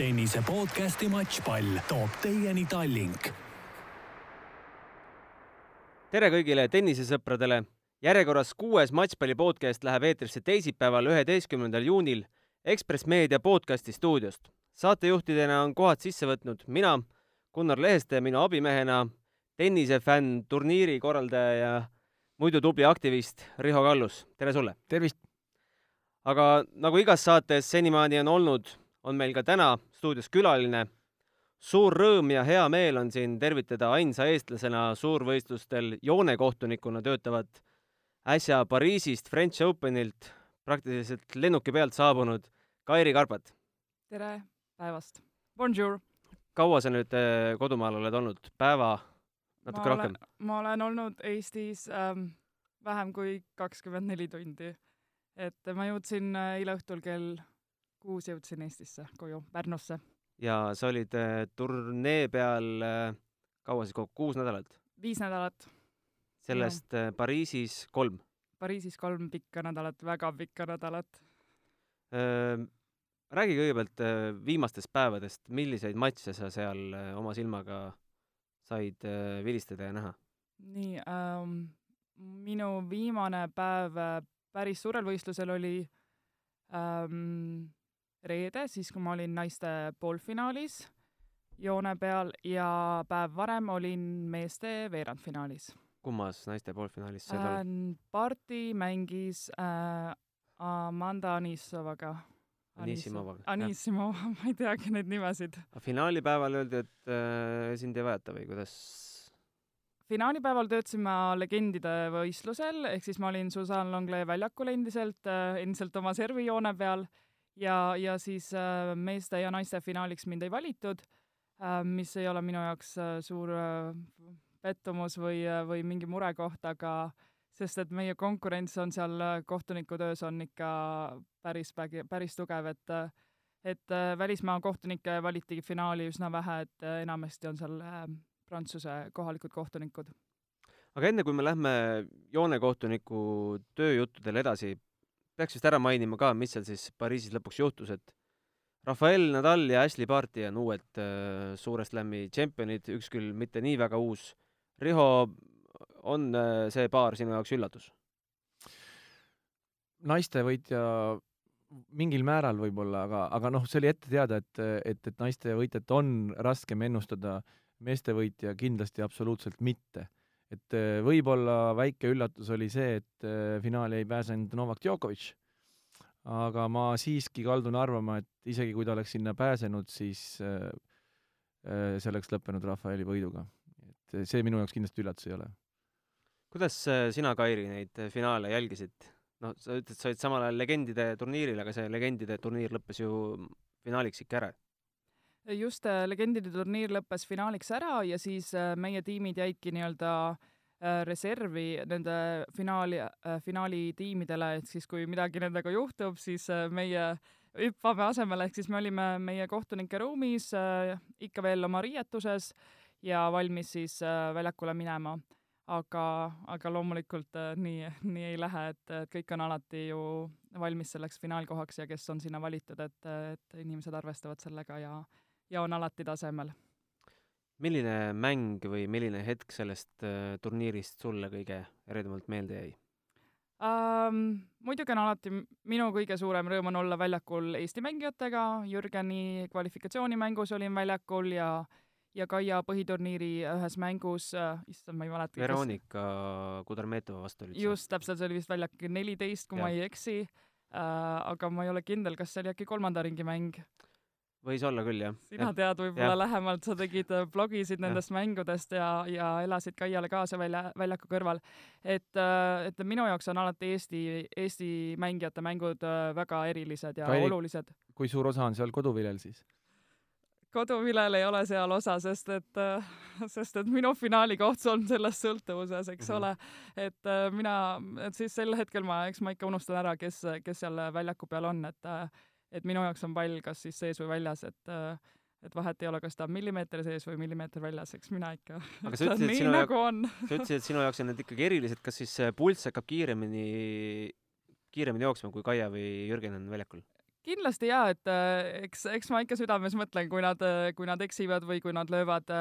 tennise podcasti Matšpall toob teieni Tallink. tere kõigile tennisesõpradele. järjekorras kuues Matšpalli podcast läheb eetrisse teisipäeval, üheteistkümnendal juunil Ekspress Meedia podcasti stuudiost. saatejuhtidena on kohad sisse võtnud mina, Gunnar Leheste minu abimehena tennisefänn, turniiri korraldaja ja muidu tubli aktivist Riho Kallus. tere sulle! tervist! aga nagu igas saates senimaani on olnud, on meil ka täna stuudios külaline. suur rõõm ja hea meel on siin tervitada ainsa eestlasena suurvõistlustel joonekohtunikuna töötavat äsja Pariisist French Openilt praktiliselt lennuki pealt saabunud Kairi Karpat. tere päevast! Bonjour! kaua sa nüüd eh, kodumaal oled olnud? päeva, natuke ma rohkem? ma olen olnud Eestis ähm, vähem kui kakskümmend neli tundi. et ma jõudsin äh, eile õhtul kell kuus jõudsin Eestisse koju, Pärnusse. ja sa olid eh, turnee peal eh, kaua siis kokku, kuus nädalat? viis nädalat. sellest eh, Pariisis kolm. Pariisis kolm pikka nädalat, väga pikka nädalat. räägi kõigepealt eh, viimastest päevadest, milliseid matše sa seal eh, oma silmaga said vilistada ja näha? nii ähm,, minu viimane päev äh, päris suurel võistlusel oli ähm, reede, siis kui ma olin naiste poolfinaalis joone peal ja päev varem olin meeste veerandfinaalis kummas naiste poolfinaalis sa olid äh? Parti mängis äh, Amanda Anissovaga. Anissimovaga. Anissimova, ma ei teagi neid nimesid. finaalipäeval öeldi, et äh, sind ei võeta või kuidas? finaalipäeval töötasin ma legendide võistlusel, ehk siis ma olin Susan Longley väljakul endiselt äh,, endiselt oma servijoone peal ja, ja siis äh, meeste ja naiste finaaliks mind ei valitud äh,, mis ei ole minu jaoks äh, suur äh, pettumus või, või mingi murekoht, aga sest et meie konkurents on seal äh, kohtunikutöös on ikka päris, päris tugev, et et äh, välismaa kohtunikke valitigi finaali üsna vähe, et äh, enamasti on seal Prantsuse kohalikud kohtunikud. aga enne, kui me lähme joonekohtuniku tööjuttudel edasi, peaks vist ära mainima ka, mis seal siis Pariisis lõpuks juhtus, et Rafael Nadal ja Ashley Barty on uued äh, Suure Slami tšempionid, üks küll mitte nii väga uus. Riho, on äh, see paar sinu jaoks üllatus? naiste võitja mingil määral võib-olla, aga, aga noh, see oli ette teada, et, et, et naiste võitjat on raskem ennustada, meeste võitja kindlasti absoluutselt mitte. Et äh, võib-olla väike üllatus oli see, et äh, finaali ei pääsenud Novak Djokovic, aga ma siiski kaldun arvama, et isegi kui ta oleks sinna pääsenud, siis äh, see oleks lõppenud Rafaeli võiduga. et see minu jaoks kindlasti üllatus ei ole. kuidas sina, Kairi, neid finaale jälgisid? noh, sa ütled, sa olid samal ajal legendide turniiril, aga see legendide turniir lõppes ju finaaliks ikka ära just äh, legendide turniir lõppes finaaliks ära ja siis äh, meie tiimid jäidki nii-öelda äh, reservi nende finaali, finaali tiimidele, et siis kui midagi nendega juhtub, siis meie hüppame asemele, ehk siis me olime meie kohtunike ruumis ikka veel oma riietuses ja valmis siis väljakule minema. aga, aga loomulikult nii, nii ei lähe, et, et kõik on alati ju valmis selleks finaalkohaks ja kes on sinna valitud, et, et inimesed arvestavad sellega ja ja on alati tasemel. milline mäng või milline hetk sellest äh, turniirist sulle kõige eredamalt meelde jäi um,? muidugi on alati minu kõige suurem rõõm on olla väljakul Eesti mängijatega, Jürgeni kvalifikatsioonimängus olin väljakul ja ja Kaia põhiturniiri ühes mängus äh,, issand, ma ei mäleta. Veronika kes... Kudermetova vastu olid sa? just, täpselt, see oli vist väljak neliteist, kui ja. ma ei eksi äh,. aga ma ei ole kindel, kas see oli äkki kolmanda ringi mäng võis olla küll, jah. sina ja. tead võib-olla lähemalt, sa tegid, äh, blogisid nendest ja. mängudest ja, ja elasid Kaiale kaasa välja, väljaku kõrval. et, äh, et minu jaoks on alati Eesti, Eesti mängijate mängud äh, väga erilised ja Kai, olulised. kui suur osa on seal koduvilel siis? koduvilel ei ole seal osa, sest et, sest et minu finaalikoht on selles sõltuvuses, eks mm -hmm. ole. et mina, et siis sel hetkel ma, eks ma ikka unustan ära, kes, kes seal väljaku peal on, et et minu jaoks on pall kas siis sees või väljas, et et vahet ei ole, kas ta on millimeeter sees või millimeeter väljas, eks mina ikka aga sa ütlesid, et sinu nagu jaoks, sa ütlesid, et sinu jaoks on need ikkagi erilised, kas siis pulss hakkab kiiremini, kiiremini jooksma, kui Kaia või Jürgen on väljakul? kindlasti jaa, et äh, eks, eks ma ikka südames mõtlen, kui nad, kui nad eksivad või kui nad löövad,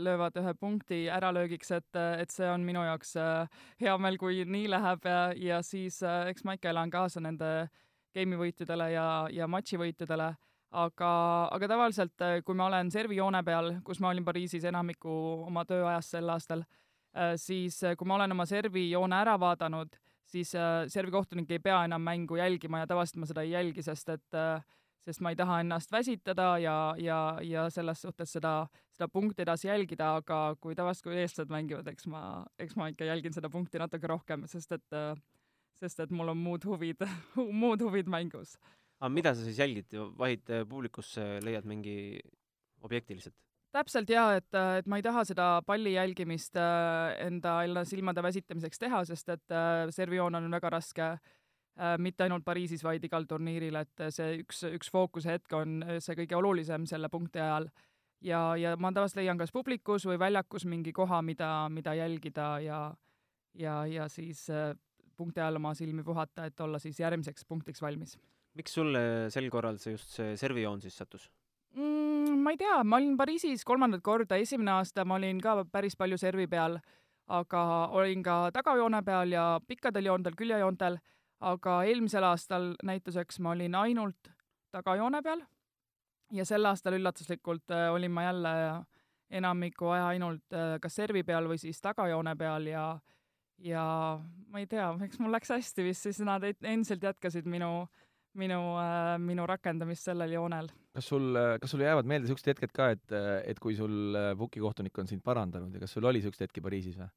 löövad ühe punkti äralöögiks, et, et see on minu jaoks hea meel, kui nii läheb ja, ja siis eks ma ikka elan kaasa nende game'i võitudele ja, ja matši võitudele, aga, aga tavaliselt, kui ma olen servijoone peal, kus ma olin Pariisis enamiku oma tööajast sel aastal, siis kui ma olen oma servijoone ära vaadanud, siis äh, servikohtunik ei pea enam mängu jälgima ja tavaliselt ma seda ei jälgi, sest et äh, sest ma ei taha ennast väsitada ja, ja, ja selles suhtes seda, seda punkti edasi jälgida, aga kui tavaliselt, kui eestlased mängivad, eks ma, eks ma ikka jälgin seda punkti natuke rohkem, sest et, äh, sest et mul on muud huvid muud huvid mängus. aga mida sa siis jälgid, vahid publikusse, leiad mingi objekti lihtsalt? täpselt jaa, et, et ma ei taha seda palli jälgimist äh, enda, enda silmade väsitamiseks teha, sest et äh, servijoon on väga raske äh, mitte ainult Pariisis, vaid igal turniiril, et see üks, üks fookuse hetk on see kõige olulisem selle punkti ajal. ja, ja ma tavaliselt leian kas publikus või väljakus mingi koha, mida, mida jälgida ja, ja, ja siis punkti ajal oma silmi puhata, et olla siis järgmiseks punktiks valmis. miks sulle sel korral see just see servijoon siis sattus? mm,? ma ei tea, ma olin Pariisis kolmandat korda, esimene aasta ma olin ka päris palju servi peal, aga olin ka tagajoone peal ja pikkadel joontel, küljejoontel, aga eelmisel aastal näituseks ma olin ainult tagajoone peal ja sel aastal üllatuslikult äh, olin ma jälle enamiku aja ainult äh, kas servi peal või siis tagajoone peal ja ja ma ei tea, eks mul läks hästi vist, siis nad endiselt jätkasid minu minu, äh, minu rakendamist sellel joonel. kas sul, kas sulle jäävad meelde niisugused hetked ka, et, et kui sul äh, on sind parandanud ja kas sul oli niisuguseid hetki Pariisis või?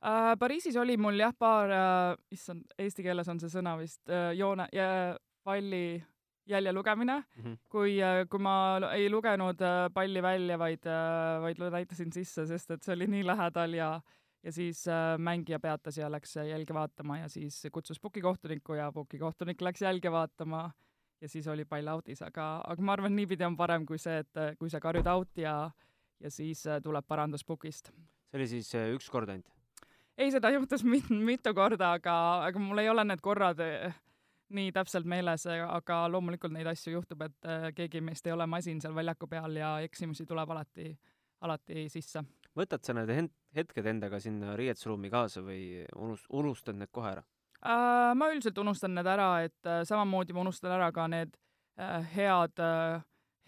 Uh, Pariisis oli mul jah, paar uh,, issand, eesti keeles on see sõna vist uh,, joone ja palli jälje lugemine mm, -hmm. kui, kui ma ei lugenud palli välja, vaid, vaid näitasin sisse, sest et see oli nii lähedal ja uh, ja siis äh, mängija peatas ja läks jälge vaatama ja siis kutsus pukikohtuniku ja pukikohtunik läks jälge vaatama ja siis oli pall out'is, aga, aga ma arvan, niipidi on parem kui see, et kui sa karjud out'i ja, ja siis äh, tuleb parandus pukist. see oli siis äh, üks kord ainult? ei, seda juhtus mit-, mitu korda, aga, aga mul ei ole need korrad äh, nii täpselt meeles, aga loomulikult neid asju juhtub, et äh, keegi meist ei ole masin seal väljaku peal ja eksimusi tuleb alati, alati sisse võtad sa need hetked endaga sinna riietusruumi kaasa või unust-, unustad need kohe ära äh,? ma üldiselt unustan need ära, et äh, samamoodi ma unustan ära ka need äh, head äh,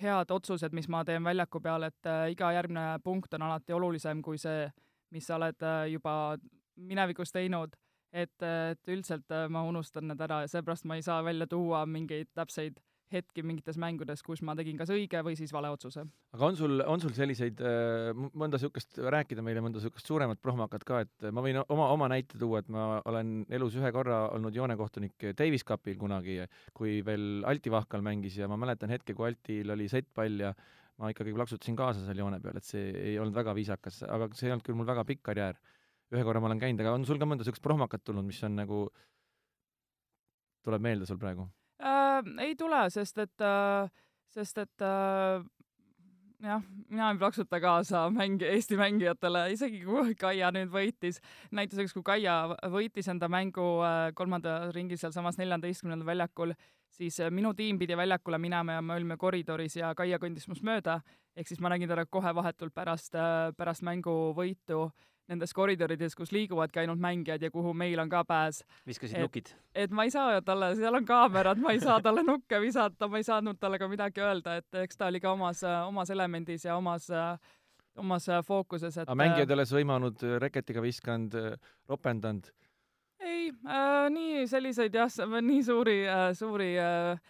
head otsused, mis ma teen väljaku peal, et äh, iga järgmine punkt on alati olulisem kui see, mis sa oled äh, juba minevikus teinud. et, äh, et üldiselt äh, ma unustan need ära ja seepärast ma ei saa välja tuua mingeid täpseid hetki mingites mängudes, kus ma tegin kas õige või siis vale otsuse. aga on sul, on sul selliseid äh, mõnda niisugust, rääkida meile mõnda niisugust suuremat prohmakat ka, et ma võin oma, oma näite tuua, et ma olen elus ühe korra olnud joonekohtunik Davis Cupil kunagi, kui veel Alti Vahkal mängis ja ma mäletan hetke, kui Altil oli settpall ja ma ikkagi plaksutasin kaasa seal joone peal, et see ei olnud väga viisakas, aga see ei olnud küll mul väga pikk karjäär. ühe korra ma olen käinud, aga on sul ka mõnda niisugust prohmakat tulnud, mis on nagu, tuleb meelde sul praegu? Äh,? ei tule, sest et äh,, sest et äh, jah, mina ei plaksuta kaasa mängi-, Eesti mängijatele, isegi kui Kaia nüüd võitis. näituseks, kui Kaia võitis enda mängu äh, kolmanda ringi sealsamas neljateistkümnendal väljakul, siis äh, minu tiim pidi väljakule minema ja me olime koridoris ja Kaia kõndis must mööda, ehk siis ma nägin teda kohe vahetult pärast, äh, pärast mängu võitu nendes koridorides, kus liiguvadki ainult mängijad ja kuhu meil on ka pääs. viskasid nukid? et ma ei saa talle, seal on kaamerad, ma ei saa talle nukke visata, ma ei saanud talle ka midagi öelda, et eks ta oli ka omas, omas elemendis ja omas omas fookuses, et aga mängijad ei ole sõimanud, reketiga viskanud, ropendanud? ei äh,, nii selliseid jah, nii suuri äh,, suuri äh,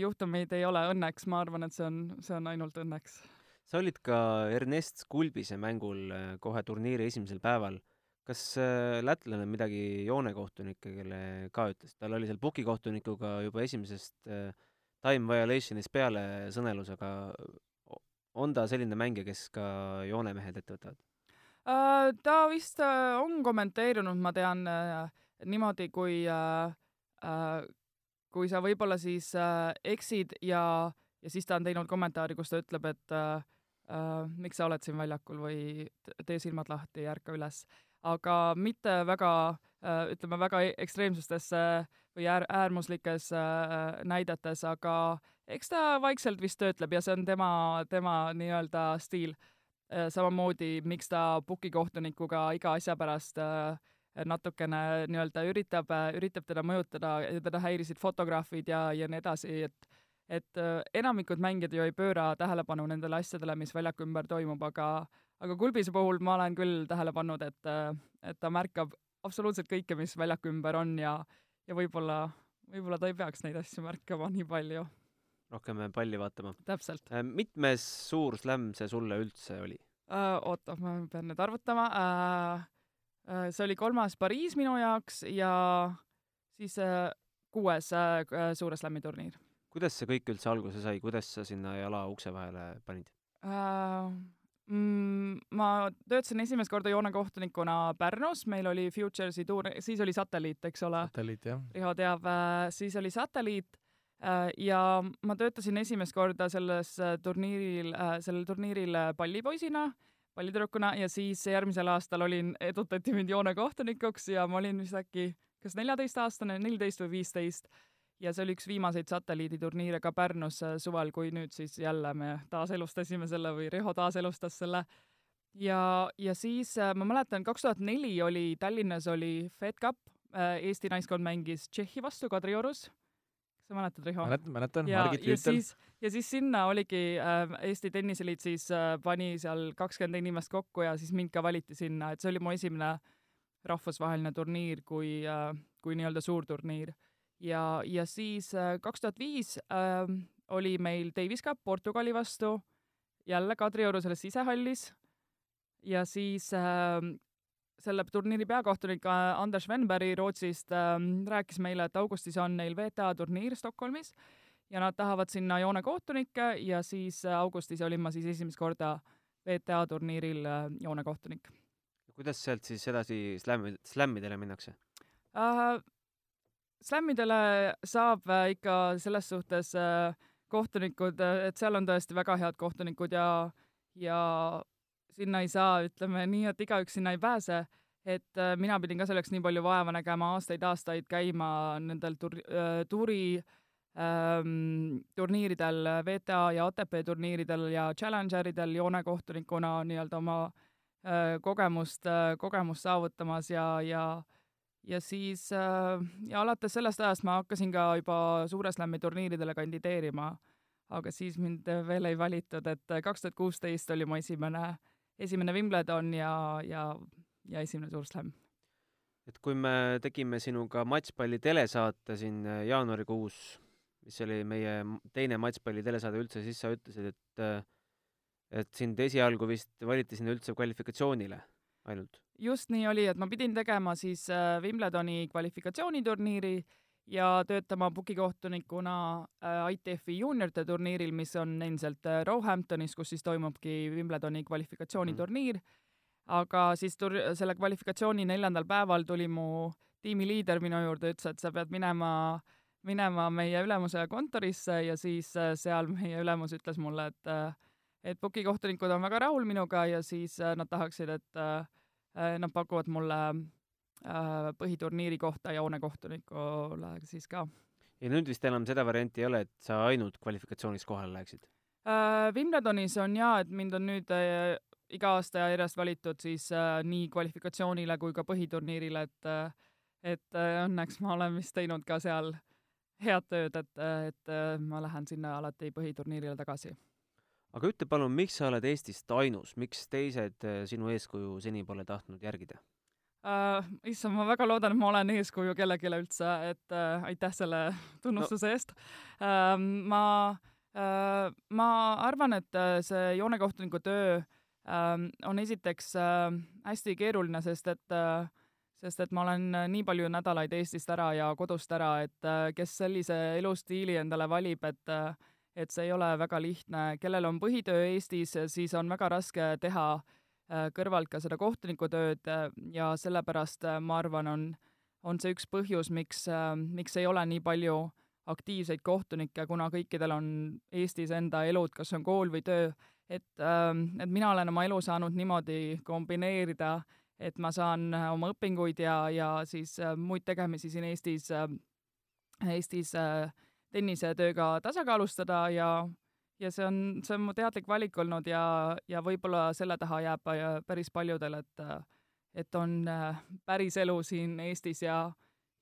juhtumeid ei ole õnneks, ma arvan, et see on, see on ainult õnneks sa olid ka Ernest Kulbise mängul äh, kohe turniiri esimesel päeval. kas äh, lätlane midagi joonekohtunikele ka ütles? tal oli seal pukikohtunikuga juba esimesest äh, time violation'ist peale sõnelus, aga on ta selline mängija, kes ka joonemehed ette võtavad? ta vist on kommenteerinud, ma tean, niimoodi, kui kui sa võib-olla siis eksid ja, ja siis ta on teinud kommentaari, kus ta ütleb, et äh, miks sa oled siin väljakul või tee silmad lahti ärka üles. aga mitte väga äh, ütleme, väga e-, ekstreemsustesse või äär, äärmuslikes äh, näidetes, aga eks ta vaikselt vist töötleb ja see on tema, tema nii-öelda stiil. samamoodi, miks ta pukikohtunikuga iga asja pärast natukene nii-öelda üritab, üritab teda mõjutada ja teda häirisid fotograafid ja, ja nii edasi, et et enamikud mängijad ju ei pööra tähelepanu nendele asjadele, mis väljaku ümber toimub, aga aga Kulbise puhul ma olen küll tähele pannud, et, et ta märkab absoluutselt kõike, mis väljaku ümber on ja, ja võib-olla, võib-olla ta ei peaks neid asju märkama nii palju. rohkem palli vaatama. täpselt. Äh, mitmes suur slämm see sulle üldse oli uh,? oota, ma pean nüüd arvutama uh,. Uh, see oli kolmas Pariis minu jaoks ja siis uh, kuues uh, suure slammi turniir. Kuidas see kõik üldse alguse sai, kuidas sa sinna jala ukse vahele panid uh,? mm,? ma töötasin esimest korda joonekohtunikuna Pärnus, meil oli Futuresi tuur, siis oli Satelliit, eks ole. satelliit, jah. Riho teab, äh, siis oli Satelliit äh, ja ma töötasin esimest korda selles turniiril, sellel turniiril pallipoisina, pallitüdrukuna ja siis järgmisel aastal olin, edutati mind joonekohtunikuks ja ma olin vist äkki kas neljateistaastane, neliteist või viisteist ja see oli üks viimaseid satelliiditurniire ka Pärnus äh, suvel, kui nüüd siis jälle me taaselustasime selle või Riho taaselustas selle. ja, ja siis äh, ma mäletan, kaks tuhat neli oli Tallinnas oli Fed Cup, äh, Eesti naiskond mängis Tšehhi vastu Kadriorus. kas sa mäletad, Riho? mäletan, mäletan, Margit Rüütel. ja siis sinna oligi äh, Eesti Tenniseliit siis äh, pani seal kakskümmend inimest kokku ja siis mind ka valiti sinna, et see oli mu esimene rahvusvaheline turniir kui äh,, kui nii-öelda suurturniir ja, ja siis äh, kaks tuhat viis ähm, oli meil Davis Cup Portugali vastu, jälle Kadrioru selles sisehallis ja siis äh, selle turniiri peakohtunik äh, Anders Venberg Rootsist äh, rääkis meile, et augustis on neil WTA turniir Stockholmis ja nad tahavad sinna joonekohtunikke ja siis äh, augustis olin ma siis esimest korda WTA turniiril joonekohtunik. kuidas sealt siis edasi slämmi, slämmidele minnakse uh,? Slämmidele saab äh, ikka selles suhtes äh, kohtunikud, äh, et seal on tõesti väga head kohtunikud ja, ja sinna ei saa, ütleme nii, et igaüks sinna ei pääse, et mina pidin ka selleks nii palju vaeva nägema, aastaid-aastaid käima nendel tur-, tuuri ähm, turniiridel, WTA ja ATP turniiridel ja Challengeridel joonekohtunikuna nii-öelda oma äh, kogemust äh,, kogemust saavutamas ja, ja ja siis äh, ja alates sellest ajast ma hakkasin ka juba Suure Slami turniiridele kandideerima, aga siis mind veel ei valitud, et kaks tuhat kuusteist oli mu esimene, esimene Wimbledon ja, ja, ja esimene Suur Slam. et kui me tegime sinuga matšpalli telesaate siin jaanuarikuus, mis oli meie teine matšpalli telesaade üldse, siis sa ütlesid, et et sind esialgu vist valiti sinna üldse kvalifikatsioonile ainult just nii oli, et ma pidin tegema siis äh, Wimbledoni kvalifikatsiooniturniiri ja töötama pukikohtunikuna äh, ITF-i juuniorite turniiril, mis on endiselt äh, Roehamptonis, kus siis toimubki Wimbledoni kvalifikatsiooniturniir. Mm.. aga siis tur-, selle kvalifikatsiooni neljandal päeval tuli mu tiimiliider minu juurde, ütles, et sa pead minema, minema meie ülemuse kontorisse ja siis seal meie ülemus ütles mulle, et et pukikohtunikud on väga rahul minuga ja siis nad tahaksid, et Äh, nad pakuvad mulle äh, põhiturniiri kohta joonekohtunikule siis ka. ja nüüd vist enam seda varianti ei ole, et sa ainult kvalifikatsioonis kohale läheksid? Äh, Wimbledonis on jaa, et mind on nüüd iga aasta järjest valitud siis nii kvalifikatsioonile kui ka põhiturniirile, et et õnneks ma olen vist teinud ka seal head tööd, et, et ma lähen sinna alati põhiturniirile tagasi aga ütle palun, miks sa oled Eestist ainus, miks teised äh, sinu eeskuju seni pole tahtnud järgida uh,? issand, ma väga loodan, et ma olen eeskuju kellelegi üldse, et uh, aitäh selle tunnustuse no. eest uh,. ma uh,, ma arvan, et see joonekohtuniku töö uh, on esiteks uh, hästi keeruline, sest et uh, sest et ma olen nii palju nädalaid Eestist ära ja kodust ära, et kes sellise elustiili endale valib, et uh, et see ei ole väga lihtne, kellel on põhitöö Eestis, siis on väga raske teha äh, kõrvalt ka seda kohtunikutööd äh, ja sellepärast äh, ma arvan, on, on see üks põhjus, miks, miks ei ole nii palju aktiivseid kohtunikke, kuna kõikidel on Eestis enda elud, kas on kool või töö, et, ähm, et mina olen oma elu saanud niimoodi kombineerida, et ma saan oma õpinguid ja, ja siis muid tegemisi siin Eestis Eestis äh, tennisetööga tasakaalustada ja, ja see on, see on mu teadlik valik olnud ja, ja võib-olla selle taha jääb päris paljudel, et et on äh, päris elu siin Eestis ja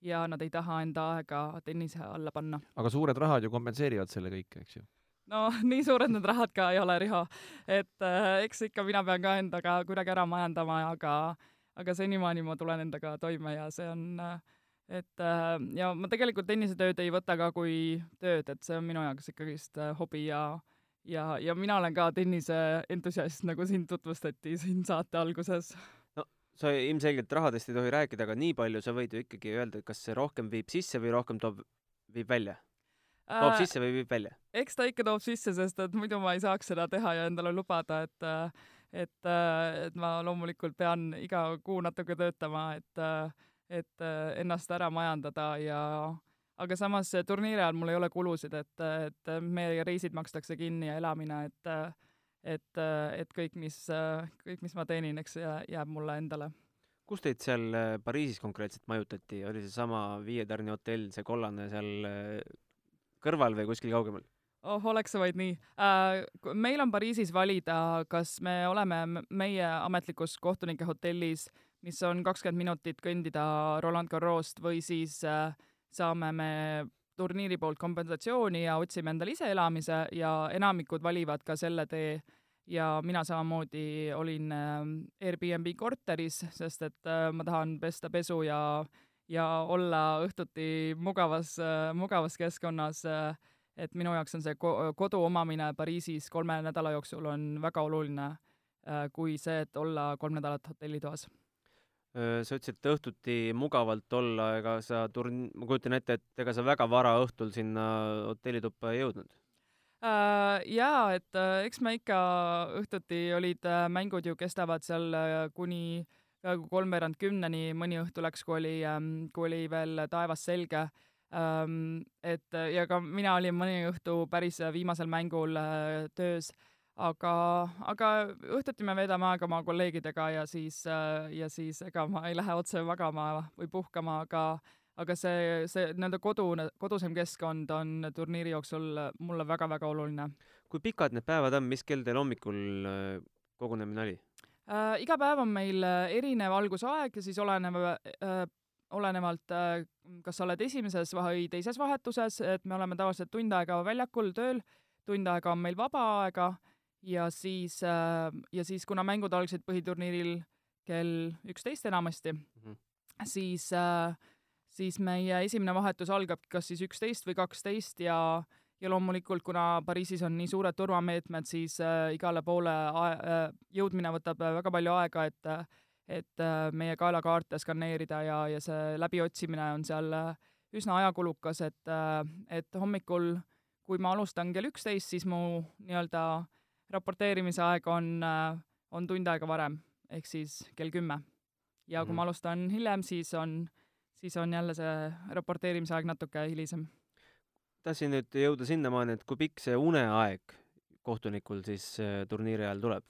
ja nad ei taha enda aega tennise alla panna. aga suured rahad ju kompenseerivad selle kõike, eks ju? no nii suured need rahad ka ei ole, Riho. et äh, eks ikka mina pean ka endaga kuidagi ära majandama, aga aga senimaani ma tulen endaga toime ja see on äh, et äh, ja ma tegelikult tennisetööd ei võta ka kui tööd, et see on minu jaoks ikkagist äh, hobi ja ja, ja mina olen ka tennise entusiast, nagu sind tutvustati siin saate alguses. no sa ilmselgelt rahadest ei tohi rääkida, aga nii palju sa võid ju ikkagi öelda, kas see rohkem viib sisse või rohkem toob, viib välja? toob sisse või viib välja? eks ta ikka toob sisse, sest et muidu ma ei saaks seda teha ja endale lubada, et et, et ma loomulikult pean iga kuu natuke töötama, et et äh, ennast ära majandada ja aga samas turniiri ajal mul ei ole kulusid, et, et meie reisid makstakse kinni ja elamine, et et, et kõik, mis, kõik, mis ma teenin, eks jääb mulle endale. kus teid seal äh, Pariisis konkreetselt majutati, oli seesama Viie Tärni hotell, see kollane seal äh, kõrval või kuskil kaugemal? oh, oleks see vaid nii meil on Pariisis valida, kas me oleme meie ametlikus kohtunike hotellis mis on kakskümmend minutit kõndida Roland Garrost või siis äh, saame me turniiri poolt kompensatsiooni ja otsime endale ise elamise ja enamikud valivad ka selle tee ja mina samamoodi olin äh, Airbnb korteris, sest et äh, ma tahan pesta pesu ja, ja olla õhtuti mugavas, mugavas keskkonnas. et minu jaoks on see kodu omamine Pariisis kolme nädala jooksul on väga oluline, kui see, et olla kolm nädalat hotellitoas sa ütlesid, et õhtuti mugavalt olla, ega sa turn-, ma kujutan ette, et ega sa väga vara õhtul sinna hotellituppa ei jõudnud uh,? Jaa, et uh, eks me ikka õhtuti olid uh, mängud ju kestavad seal kuni peaaegu kolmveerand kümneni, mõni õhtu läks, kui oli, um, kui oli veel taevas selge um,. et ja ka mina olin mõni õhtu päris viimasel mängul töös aga, aga õhtuti me veedame aega oma kolleegidega ja siis, äh, ja siis ega ma ei lähe otse magama või puhkama, aga aga see, see nii-öelda kodu, kodusem keskkond on turniiri jooksul mulle väga-väga oluline. kui pikad need päevad on, mis kell teil hommikul äh, kogunemine oli äh,? iga päev on meil äh, erinev algusaeg ja siis olenev äh, olenevalt, kas sa oled esimeses või teises vahetuses, et me oleme tavaliselt tund aega väljakul tööl, tund aega on meil vaba aega ja siis, äh, ja siis, kuna mängud algasid põhiturniiril kell üksteist enamasti mm, -hmm. siis, äh, siis meie esimene vahetus algabki kas siis üksteist või kaksteist ja, ja loomulikult, kuna Pariisis on nii suured turvameetmed, siis äh, igale poole äh, jõudmine võtab väga palju aega, et et meie kaelakaarte skaneerida ja, ja see läbiotsimine on seal üsna ajakulukas, et, et hommikul, kui ma alustan kell üksteist, siis mu nii-öelda äh, raporteerimise aeg on, äh, on tund aega varem, ehk siis kell kümme. ja kui mm. ma alustan hiljem, siis on, siis on jälle see raporteerimise aeg natuke hilisem. tahtsin nüüd jõuda sinnamaani, et kui pikk see uneaeg kohtunikul siis äh, turniiri ajal tuleb?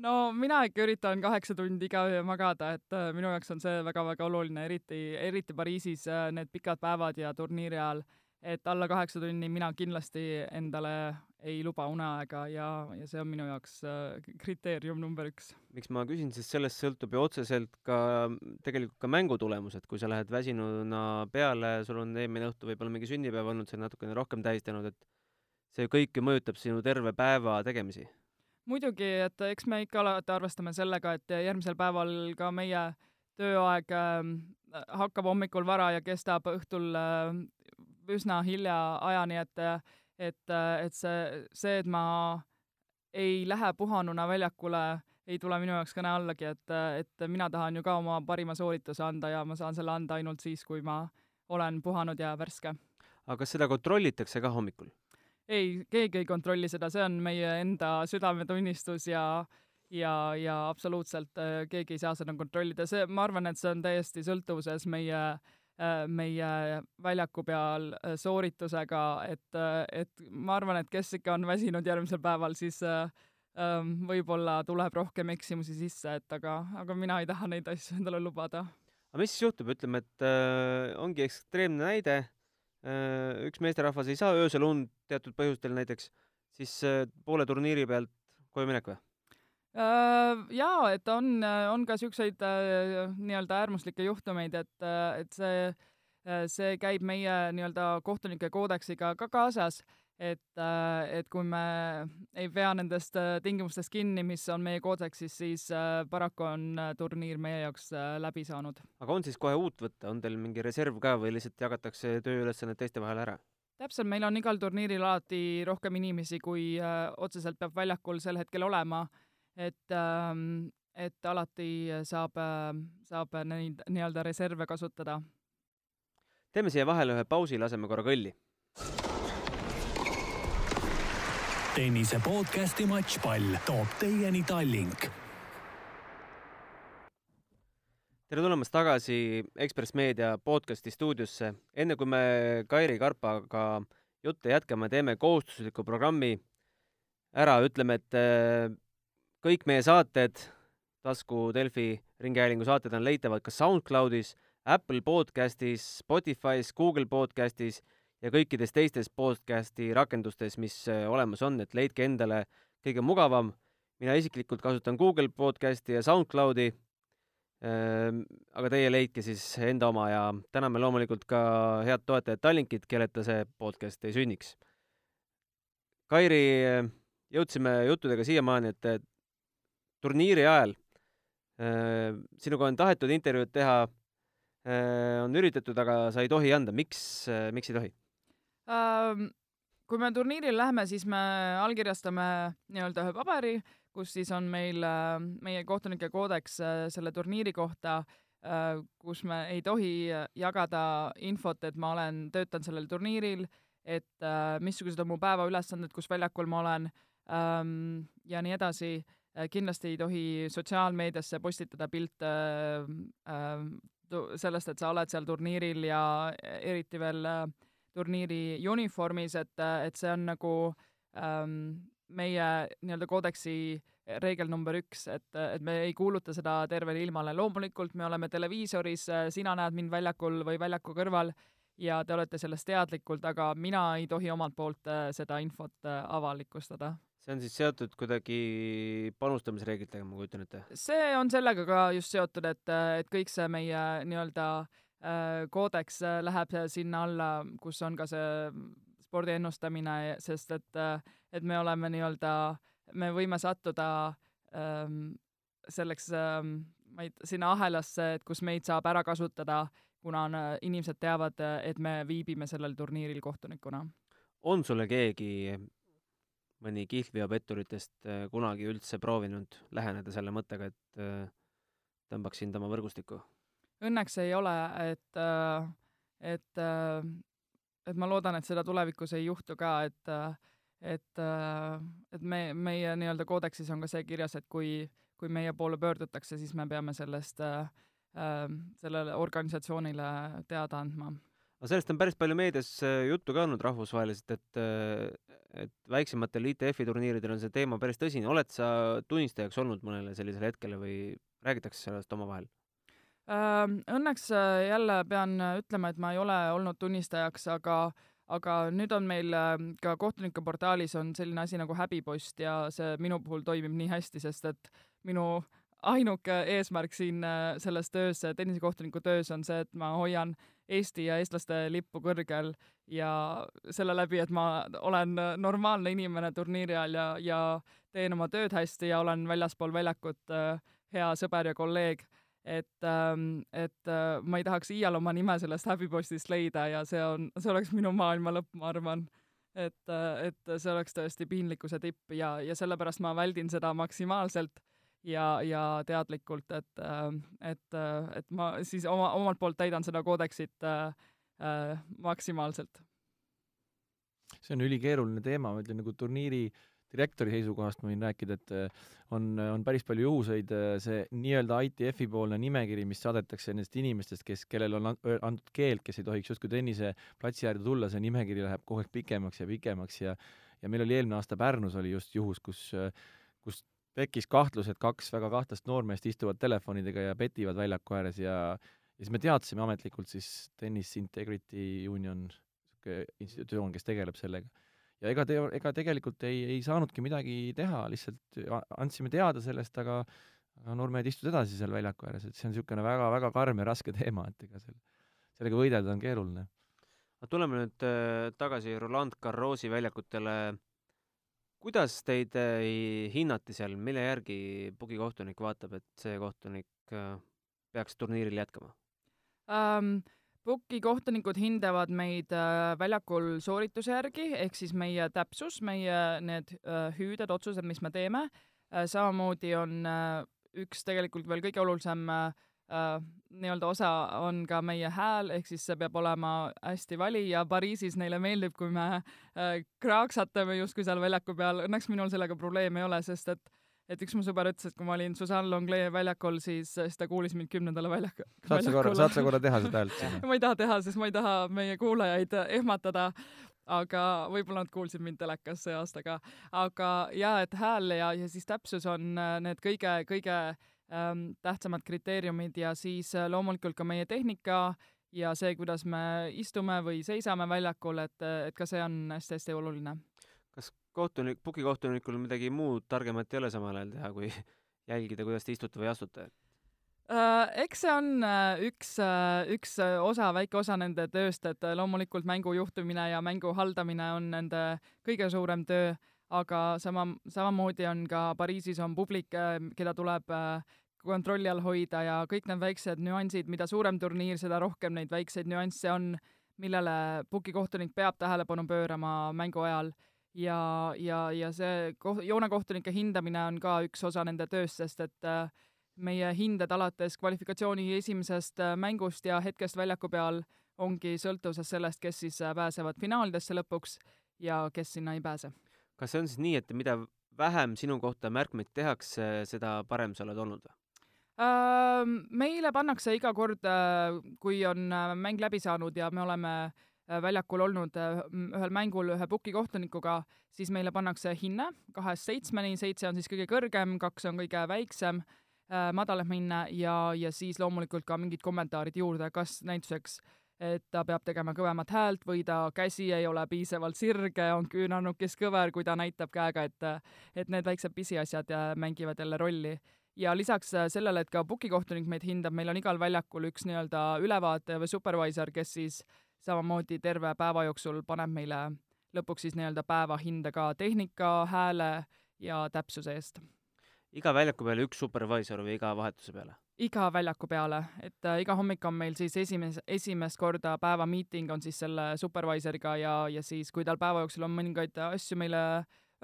no mina ikka üritan kaheksa tundi iga öö magada, et äh, minu jaoks on see väga-väga oluline, eriti, eriti Pariisis need pikad päevad ja turniiri ajal et alla kaheksa tunni mina kindlasti endale ei luba uneaega ja, ja see on minu jaoks äh, kriteerium number üks. miks ma küsin, sest sellest sõltub ju otseselt ka tegelikult ka mängutulemus, et kui sa lähed väsinuna peale, sul on eelmine õhtu võib-olla mingi sünnipäev olnud, sa oled natukene rohkem tähistanud, et see kõik ju mõjutab sinu terve päeva tegemisi. muidugi, et eks me ikka alati arvestame sellega, et järgmisel päeval ka meie tööaeg äh, hakkab hommikul vara ja kestab õhtul äh, üsna hilja ajani, et et, et see, see, et ma ei lähe puhanuna väljakule, ei tule minu jaoks kõne allagi, et, et mina tahan ju ka oma parima soorituse anda ja ma saan selle anda ainult siis, kui ma olen puhanud ja värske. aga kas seda kontrollitakse ka hommikul? ei, keegi ei kontrolli seda, see on meie enda südametunnistus ja ja, ja absoluutselt äh, keegi ei saa seda kontrollida, see, ma arvan, et see on täiesti sõltuvuses meie äh, Äh, meie väljaku peal äh, sooritusega, et, äh, et ma arvan, et kes ikka on väsinud järgmisel päeval, siis ähm, võib-olla tuleb rohkem eksimusi sisse, et aga, aga mina ei taha neid asju endale lubada. aga mis siis juhtub, ütleme, et äh, ongi ekstreemne näide äh,, üks meesterahvas ei saa öösel und teatud põhjustel näiteks, siis äh, poole turniiri pealt koju minek või? Äh, jaa, et on, on ka niisuguseid äh, nii-öelda äärmuslikke juhtumeid, et, äh, et see, see käib meie nii-öelda kohtunike koodeksiga ka kaasas, et, et kui me ei pea nendest tingimustest kinni, mis on meie koodeksis, siis paraku on turniir meie jaoks läbi saanud. aga on siis kohe uut võtta, on teil mingi reserv ka või lihtsalt jagatakse tööülesanded teiste vahel ära? täpselt, meil on igal turniiril alati rohkem inimesi, kui otseselt peab väljakul sel hetkel olema et, ähm, et alati saab, saab neid nii-öelda reserve kasutada. teeme siia vahele ühe pausi, laseme korra kõlli. tennise podcasti Matšpall toob teieni Tallink. tere tulemast tagasi Ekspress Meedia podcasti stuudiosse. enne kui me Kairi Karpaga jutte jätkame, teeme kohustusliku programmi ära, ütleme, et kõik meie saated, tasku Delfi Ringhäälingu saated on leitavad ka SoundCloudis, Apple podcastis, Spotify's, Google podcastis ja kõikides teistes podcasti rakendustes, mis äh, olemas on, et leidke endale kõige mugavam. mina isiklikult kasutan Google podcasti ja SoundCloudi. Aga teie leidke siis enda oma ja täname loomulikult ka head toetajat Tallinkit, kelleta see podcast ei sünniks. Kairi, jõudsime juttudega siiamaani, et turniiri ajal äh, sinuga on tahetud intervjuud teha, äh, on üritatud, aga sa ei tohi anda, miks, äh, miks ei tohi ähm,? kui me turniirile läheme, siis me allkirjastame nii-öelda ühe paberi, kus siis on meil meie kohtunike koodeks selle turniiri kohta, kus me ei tohi jagada infot, et ma olen, töötan sellel turniiril, et missugused on mu päevaülesanded, kus väljakul ma olen ähm, ja nii edasi kindlasti ei tohi sotsiaalmeediasse postitada pilte äh, sellest, et sa oled seal turniiril ja eriti veel äh, turniiri uniformis, et, et see on nagu ähm, meie nii-öelda koodeksi reegel number üks, et, et me ei kuuluta seda tervele ilmale. loomulikult me oleme televiisoris, sina näed mind väljakul või väljaku kõrval ja te olete sellest teadlikud, aga mina ei tohi omalt poolt seda infot avalikustada see on siis seotud kuidagi panustamisreeglitega, ma kujutan ette? see on sellega ka just seotud, et, et kõik see meie nii-öelda äh, koodeks äh, läheb sinna alla, kus on ka see spordi ennustamine, sest et, et me oleme nii-öelda, me võime sattuda ähm, selleks ähm, ma ei, sinna ahelasse, et kus meid saab ära kasutada, kuna on, inimesed teavad, et me viibime sellel turniiril kohtunikuna. on sulle keegi mõni kihlveopetturitest äh, kunagi üldse proovinud läheneda selle mõttega, et äh, tõmbaks sind oma võrgustikku? Õnneks ei ole, et, äh, et, et ma loodan, et seda tulevikus ei juhtu ka, et, et, et me, meie nii-öelda koodeksis on ka see kirjas, et kui, kui meie poole pöördutakse, siis me peame sellest, sellele organisatsioonile teada andma aga sellest on päris palju meedias juttu ka olnud rahvusvaheliselt, et et väiksematel ITF-i turniiridel on see teema päris tõsine, oled sa tunnistajaks olnud mõnele sellisele hetkele või räägitakse sellest omavahel? Õnneks äh, jälle pean ütlema, et ma ei ole olnud tunnistajaks, aga aga nüüd on meil ka kohtunike portaalis on selline asi nagu häbipost ja see minu puhul toimib nii hästi, sest et minu ainuke eesmärk siin äh, selles töös, tennisekohtuniku töös on see, et ma hoian Eesti ja eestlaste lippu kõrgel ja selle läbi, et ma olen normaalne inimene turniiri ajal ja, ja teen oma tööd hästi ja olen väljaspool väljakut äh, hea sõber ja kolleeg. et, ähm, et äh, ma ei tahaks iial oma nime sellest häbipostist leida ja see on, see oleks minu maailma lõpp, ma arvan. et, et see oleks tõesti piinlikkuse tipp ja, ja sellepärast ma väldin seda maksimaalselt ja, ja teadlikult, et, äh, et, äh, et ma siis oma, omalt poolt täidan seda koodeksit äh, äh, maksimaalselt. see on ülikeeruline teema, ma ütlen nagu turniiri direktori seisukohast ma võin rääkida, et on, on päris palju juhuseid, see nii-öelda ITF-i poolne nimekiri, mis saadetakse nendest inimestest, kes, kellel on antud keeld, kes ei tohiks justkui tenniseplatsi äärde tulla, see nimekiri läheb kogu aeg pikemaks ja pikemaks ja ja meil oli eelmine aasta Pärnus oli just juhus, kus kus tekkis kahtlus, et kaks väga kahtlast noormeest istuvad telefonidega ja petivad väljaku ääres ja ja siis me teadsime ametlikult siis Tennis Integrity Union, niisugune institutsioon, kes tegeleb sellega. ja ega te-, ega tegelikult ei, ei saanudki midagi teha, lihtsalt andsime teada sellest, aga noormehed istuvad edasi seal väljaku ääres, et see on niisugune väga-väga karm ja raske teema, et ega seal, sellega võidelda on keeruline. aga tuleme nüüd äh, tagasi Roland Garrosi väljakutele. Kuidas teid äh, hinnati seal, mille järgi pugikohtunik vaatab, et see kohtunik äh, peaks turniiril jätkama um,? Puki kohtunikud hindavad meid äh, väljakul soorituse järgi, ehk siis meie täpsus, meie need äh, hüüded, otsused, mis me teeme äh,. samamoodi on äh, üks tegelikult veel kõige olulisem äh, äh, nii-öelda osa on ka meie hääl, ehk siis see peab olema hästi vali ja Pariisis neile meeldib, kui me äh, kraaksatame justkui seal väljaku peal. Õnneks minul sellega probleemi ei ole, sest et et üks mu sõber ütles, et kui ma olin Susanne Longley väljakul, siis, siis ta kuulis mind kümnendale väljaku. saad sa korra, saad sa korra teha seda häält sinna? ma ei taha teha, sest ma ei taha meie kuulajaid ehmatada, aga võib-olla nad kuulsid mind telekas see aasta ka. aga jaa, et hääl ja, ja siis täpsus on äh, need kõige, kõige ähm, tähtsamad kriteeriumid ja siis äh, loomulikult ka meie tehnika ja see, kuidas me istume või seisame väljakul, et, et ka see on hästi-hästi oluline kas kohtunik, pukikohtunikul midagi muud targemat ei ole samal ajal teha, kui jälgida, kuidas te istute või astute? Uh, eks see on üks üks osa, väike osa nende tööst, et loomulikult mängu juhtimine ja mängu haldamine on nende kõige suurem töö, aga sama, samamoodi on ka Pariisis on publik, keda tuleb kontrolli all hoida ja kõik need väiksed nüansid, mida suurem turniir, seda rohkem neid väikseid nüansse on, millele pukikohtunik peab tähelepanu pöörama mängu ajal ja, ja, ja see koh-, joonekohtunike hindamine on ka üks osa nende tööst, sest et äh, meie hinded alates kvalifikatsiooni esimesest äh, mängust ja hetkest väljaku peal ongi sõltuvuses sellest, kes siis äh, pääsevad finaalidesse lõpuks ja kes sinna ei pääse. kas see on siis nii, et mida vähem sinu kohta märkmeid tehakse, seda parem sa oled olnud või? Meile pannakse iga kord, kui on mäng läbi saanud ja me oleme Äh, väljakul olnud äh, ühel mängul ühe puki kohtunikuga, siis meile pannakse hinne kahest seitsmeni, seitse on siis kõige kõrgem, kaks on kõige väiksem, äh, madalam hinne ja, ja siis loomulikult ka mingid kommentaarid juurde, kas näituseks et ta peab tegema kõvemat häält või ta käsi ei ole piisavalt sirge, on küünarnukis kõver, kui ta näitab käega, et et need väiksed pisiasjad mängivad jälle rolli. Ja lisaks sellele, et ka pukikohtunik meid hindab, meil on igal väljakul üks nii-öelda ülevaataja või supervisor, kes siis samamoodi terve päeva jooksul paneb meile lõpuks siis nii-öelda päeva hinde ka tehnika, hääle ja täpsuse eest. iga väljaku peale üks supervisor või iga vahetuse peale? iga väljaku peale, et äh, iga hommik on meil siis esimes-, esimest korda päeva miiting on siis selle supervisoriga ja, ja siis, kui tal päeva jooksul on mõningaid asju meile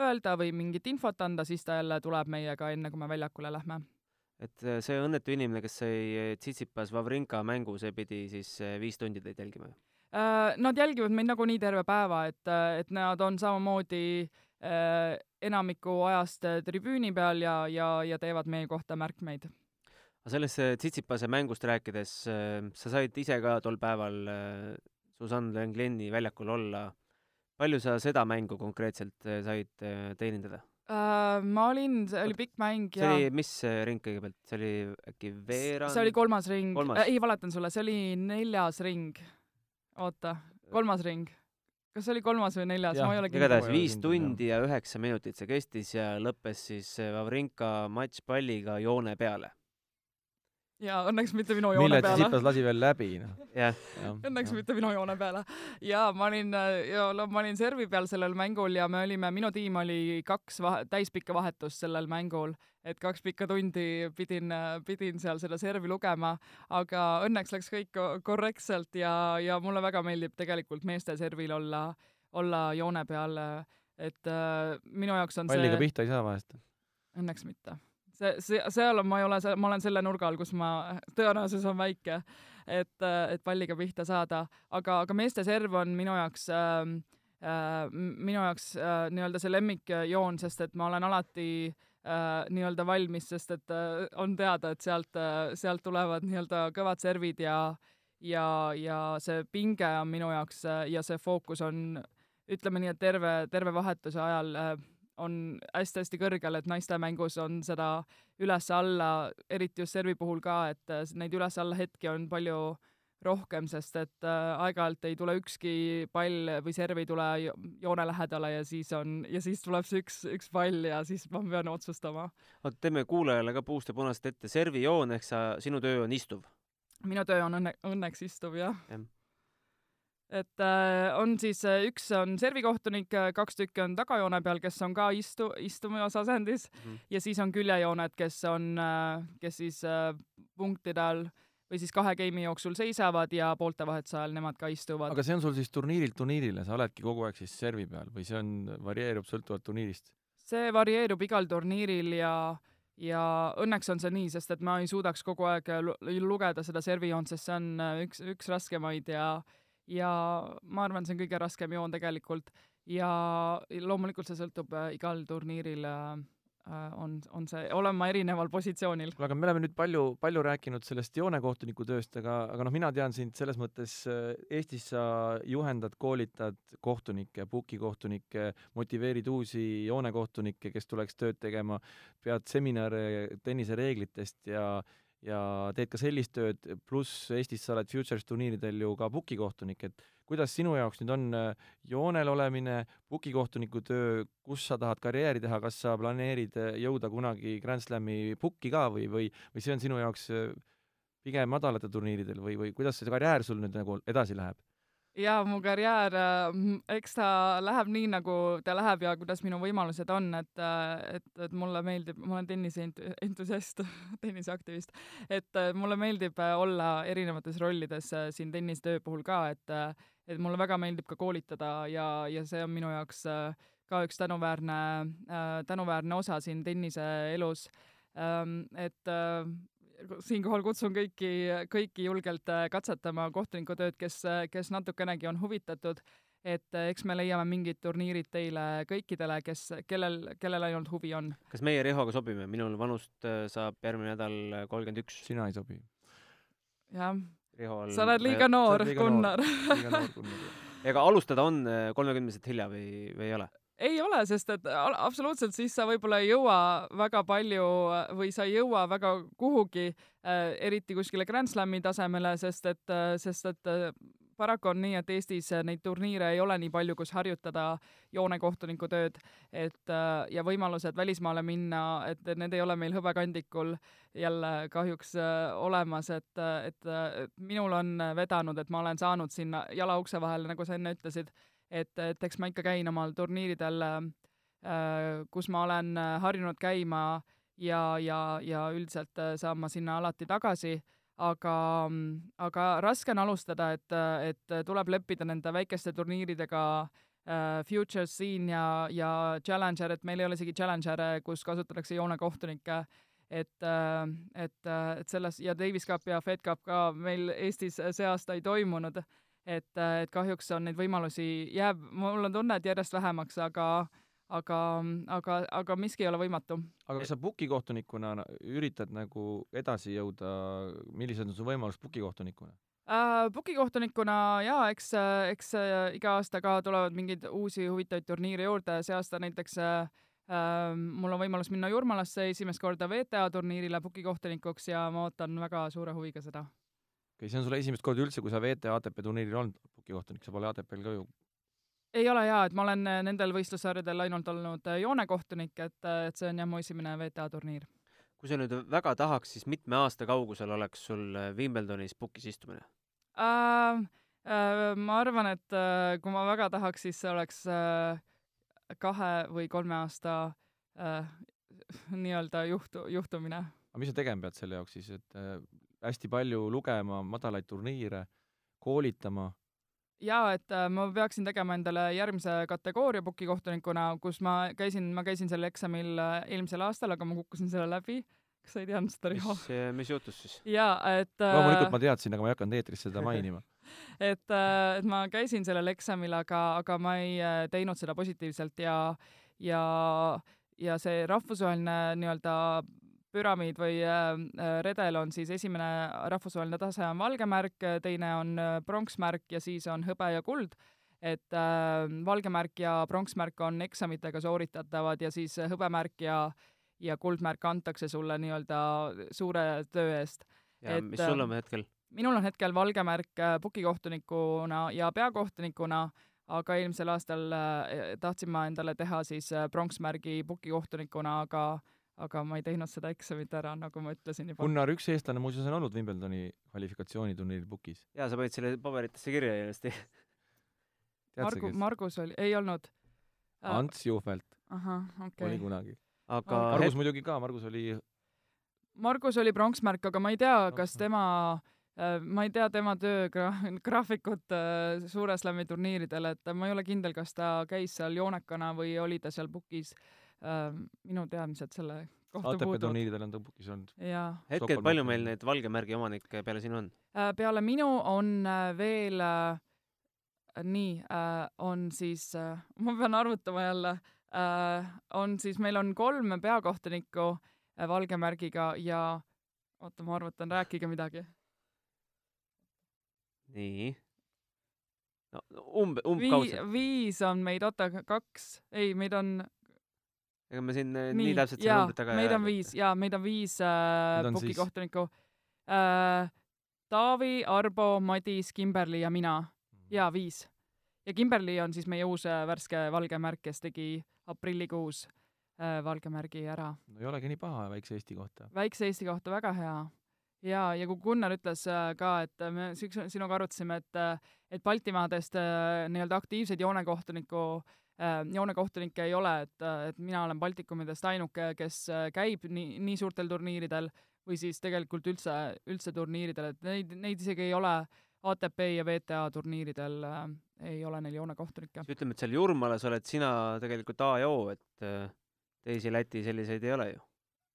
öelda või mingit infot anda, siis ta jälle tuleb meiega, enne kui me väljakule lähme et äh, see õnnetu inimene, kes sai Tsitsipas Wawrinka mängu, see pidi siis äh, viis tundi teid jälgima? Äh, nad jälgivad meid nagunii terve päeva, et, et nad on samamoodi äh, enamiku ajast äh, tribüüni peal ja, ja, ja teevad meie kohta märkmeid. aga sellest Tsitsipase mängust rääkides, sa said ise ka tol päeval Susanne Lengleni väljakul olla. Palju sa seda mängu konkreetselt said teenindada? Uh, ma olin, see oli pikk mäng ja see oli, mis ring kõigepealt, see oli äkki veerand? see oli kolmas ring, ei valetan sulle, see oli neljas ring oota, kolmas ring. kas see oli kolmas või neljas, ma ei ole kindel. igatahes viis tundi ja üheksa minutit see kestis ja lõppes siis Wawrinka matš palliga joone peale ja õnneks mitte minu joone Millet peale. Tsitsipas lasi veel läbi, noh. jah. õnneks ja. mitte minu joone peale. ja ma olin, ja ma olin servi peal sellel mängul ja me olime, minu tiim oli kaks vahe, täispikka vahetust sellel mängul, et kaks pikka tundi pidin, pidin seal seda servi lugema, aga õnneks läks kõik korrektselt ja, ja mulle väga meeldib tegelikult meeste servil olla, olla joone peal, et äh, minu jaoks on palliga see palliga pihta ei saa vahest? Õnneks mitte see, see, seal ma ei ole, ma olen selle nurga all, kus ma, tõenäosus on väike, et, et palliga pihta saada, aga, aga meeste serv on minu jaoks äh, äh, minu jaoks äh, nii-öelda see lemmikjoon, sest et ma olen alati äh, nii-öelda valmis, sest et äh, on teada, et sealt äh,, sealt tulevad nii-öelda kõvad servid ja ja, ja see pinge on minu jaoks äh, ja see fookus on, ütleme nii, et terve, terve vahetuse ajal äh, on hästi-hästi kõrgel, et naiste mängus on seda üles-alla, eriti just servi puhul ka, et äh, neid üles-alla hetki on palju rohkem, sest et äh, aeg-ajalt ei tule ükski pall või serv ei tule joone lähedale ja siis on, ja siis tuleb see üks, üks pall ja siis ma pean otsustama. oota, teeme kuulajale ka puust ja punast ette, servijoon ehk sa, sinu töö on istuv? minu töö on õnne, õnneks istuv jah ja. Et äh, on siis, äh, üks on servikohtunik, äh, kaks tükki on tagajoone peal, kes on ka istu, istumas asendis mm -hmm. ja siis on küljejooned, kes on äh,, kes siis äh, punktide all või siis kahe game'i jooksul seisavad ja pooltevahetuse ajal nemad ka istuvad. aga see on sul siis turniirilt turniirile, sa oledki kogu aeg siis servi peal või see on, varieerub sõltuvalt turniirist? see varieerub igal turniiril ja ja õnneks on see nii, sest et ma ei suudaks kogu aeg lugeda seda servijoont, sest see on äh, üks, üks raskemaid ja ja ma arvan, see on kõige raskem joon tegelikult ja loomulikult see sõltub äh, igal turniiril äh, Äh, on, on see, olen ma erineval positsioonil. kuule, aga me oleme nüüd palju, palju rääkinud sellest joonekohtuniku tööst, aga, aga noh, mina tean sind selles mõttes, Eestis sa juhendad, koolitad kohtunikke, pukikohtunikke, motiveerid uusi joonekohtunikke, kes tuleks tööd tegema, pead seminare tennisereeglitest ja ja teed ka sellist tööd, pluss Eestis sa oled Futures turniiridel ju ka pukikohtunik, et kuidas sinu jaoks nüüd on äh, joonel olemine, pukikohtuniku töö, kus sa tahad karjääri teha, kas sa planeerid äh, jõuda kunagi Grand Slami pukki ka või, või, või see on sinu jaoks äh, pigem madalatel turniiridel või, või kuidas see karjäär sul nüüd nagu edasi läheb? Ja mu karjäär, eks ta läheb nii, nagu ta läheb ja kuidas minu võimalused on, et, et, et mulle meeldib, ma olen tennise entusiast tenniseaktivist, et mulle meeldib olla erinevates rollides siin tennistöö puhul ka, et et mulle väga meeldib ka koolitada ja, ja see on minu jaoks äh, ka üks tänuväärne, äh, tänuväärne osa siin tenniseelus. Ähm, et äh, siinkohal kutsun kõiki, kõiki julgelt katsetama kohtunikutööd, kes, kes natukenegi on huvitatud, et eks me leiame mingid turniirid teile kõikidele, kes, kellel, kellel ainult huvi on. kas meie Rihoga sobime? minul vanust saab järgmine nädal kolmkümmend üks. sina ei sobi. jah, sa oled liiga noor, Gunnar. ega alustada on äh, kolmekümneselt hilja või, või ei ole? Ei ole, sest et absoluutselt siis sa võib-olla ei jõua väga palju või sa ei jõua väga kuhugi äh,, eriti kuskile Grand Slami tasemele, sest et, äh, sest et äh, paraku on nii, et Eestis neid turniire ei ole nii palju, kus harjutada joonekohtuniku tööd, et ja võimalused välismaale minna, et need ei ole meil hõbekandikul jälle kahjuks olemas, et, et, et minul on vedanud, et ma olen saanud sinna jala ukse vahele, nagu sa enne ütlesid, et, et eks ma ikka käin omal turniiridel, äh, kus ma olen harjunud käima ja, ja, ja üldiselt saan ma sinna alati tagasi aga, aga raske on alustada, et, et tuleb leppida nende väikeste turniiridega äh, Future Scene ja, ja Challenger, et meil ei ole isegi Challenger'e, kus kasutatakse joonekohtunikke, et, äh, et, et selles ja Davis Cup ja Fed Cup ka meil Eestis see aasta ei toimunud, et, et kahjuks on neid võimalusi, jääb, mul on tunne, et järjest vähemaks, aga aga, aga, aga miski ei ole võimatu. aga kas sa pukikohtunikuna üritad nagu edasi jõuda, millised on su võimalused pukikohtunikuna äh,? Pukikohtunikuna jaa, eks, eks äh, iga aasta ka tulevad mingeid uusi huvitavaid turniire juurde, see aasta näiteks äh, äh mul on võimalus minna Jurmalasse esimest korda VTA turniirile pukikohtunikuks ja ma ootan väga suure huviga seda. Okei okay,, see on sulle esimest korda üldse, kui sa VTA ATP turniiril olnud pukikohtunik, sa pole ATP-l ka ju ei ole jaa, et ma olen äh, nendel võistlussarjadel ainult olnud äh, joonekohtunik, et, äh, et see on jah mu esimene WTA turniir. kui sa nüüd väga tahaks, siis mitme aasta kaugusel oleks sul Wimbledonis pukis istumine äh,? Äh, ma arvan, et äh, kui ma väga tahaks, siis see oleks äh, kahe või kolme aasta äh, nii-öelda juhtu, juhtumine. aga mis sa tegema pead selle jaoks siis, et äh, hästi palju lugema madalaid turniire, koolitama jaa, et äh, ma peaksin tegema endale järgmise kategooria pukikohtunikuna, kus ma käisin, ma käisin sellel eksamil äh, eelmisel aastal, aga ma kukkusin selle läbi. kas sa ei teadnud seda, Riho? mis, mis juhtus siis? jaa, et äh, loomulikult ma teadsin, aga ma ei hakanud eetris seda mainima et, et ma käisin sellel eksamil, aga, aga ma ei teinud seda positiivselt ja, ja, ja see rahvusvaheline nii-öelda püramiid või äh, äh, redel on siis esimene rahvusvaheline tase on valge märk, teine on äh, pronksmärk ja siis on hõbe ja kuld. et valge märk ja pronksmärk on eksamitega sooritatavad ja siis hõbemärk ja ja kuldmärk antakse sulle nii-öelda suure töö eest. ja Et, mis sul on hetkel? minul on hetkel valge märk pukikohtunikuna ja peakohtunikuna, aga eelmisel aastal tahtsin ma endale teha siis pronksmärgi pukikohtunikuna, aga aga ma ei teinud seda eksamit ära, nagu ma ütlesin juba. Gunnar, üks eestlane muuseas on olnud Wimbledoni kvalifikatsiooniturniiril pukis. jaa, sa panid selle paberitesse kirja ilusti. Margu? Margus oli, ei olnud äh,. Ants Juhvelt ahah, okei oli okay.. kunagi. aga Margus het- muidugi ka, Margus oli Margus oli pronksmärk, aga ma ei tea, kas tema ma ei tea tema töögraafikut äh, Suure Slami turniiridel, et ma ei ole kindel, kas ta käis seal joonekana või oli ta seal pukis. Minu teadmised selle kohta ATP puuduvad. turniiridel on ta pukis olnud. hetkel palju meil neid valge märgi omanikke peale sinu on? Peale minu on veel nii on siis ma pean arvutama jälle on siis, meil on kolm peakohtunikku valge märgiga ja oota, ma arvutan, rääkige midagi. nii. no umbe, Vii-, umbkaudselt. viis on meid, oota, kaks, ei, meid on ega me siin nii, nii täpselt seda jaa, numbrit taga meid on viis ja meid on viis äh, pukikohtunikku äh,. Taavi, Arbo, Madis, Kimberli ja mina ja viis. ja Kimberli on siis meie uus äh, värske valge märk, kes tegi aprillikuus äh, valge märgi ära. no ei olegi nii paha väikse Eesti kohta. väikse Eesti kohta väga hea. ja, ja kui Gunnar ütles äh, ka, et äh, me sinuga arutasime, et, et Baltimaadest äh, nii-öelda aktiivseid joonekohtuniku äh, joonekohtunikke ei ole, et, et mina olen Baltikumidest ainuke, kes äh, käib nii, nii suurtel turniiridel või siis tegelikult üldse, üldse turniiridel, et neid, neid isegi ei ole ATP ja WTA turniiridel äh, ei ole neil joonekohtunikke. ütleme, et seal Jurmalas oled sina tegelikult A ja O, et eh, teisi Läti selliseid ei ole ju.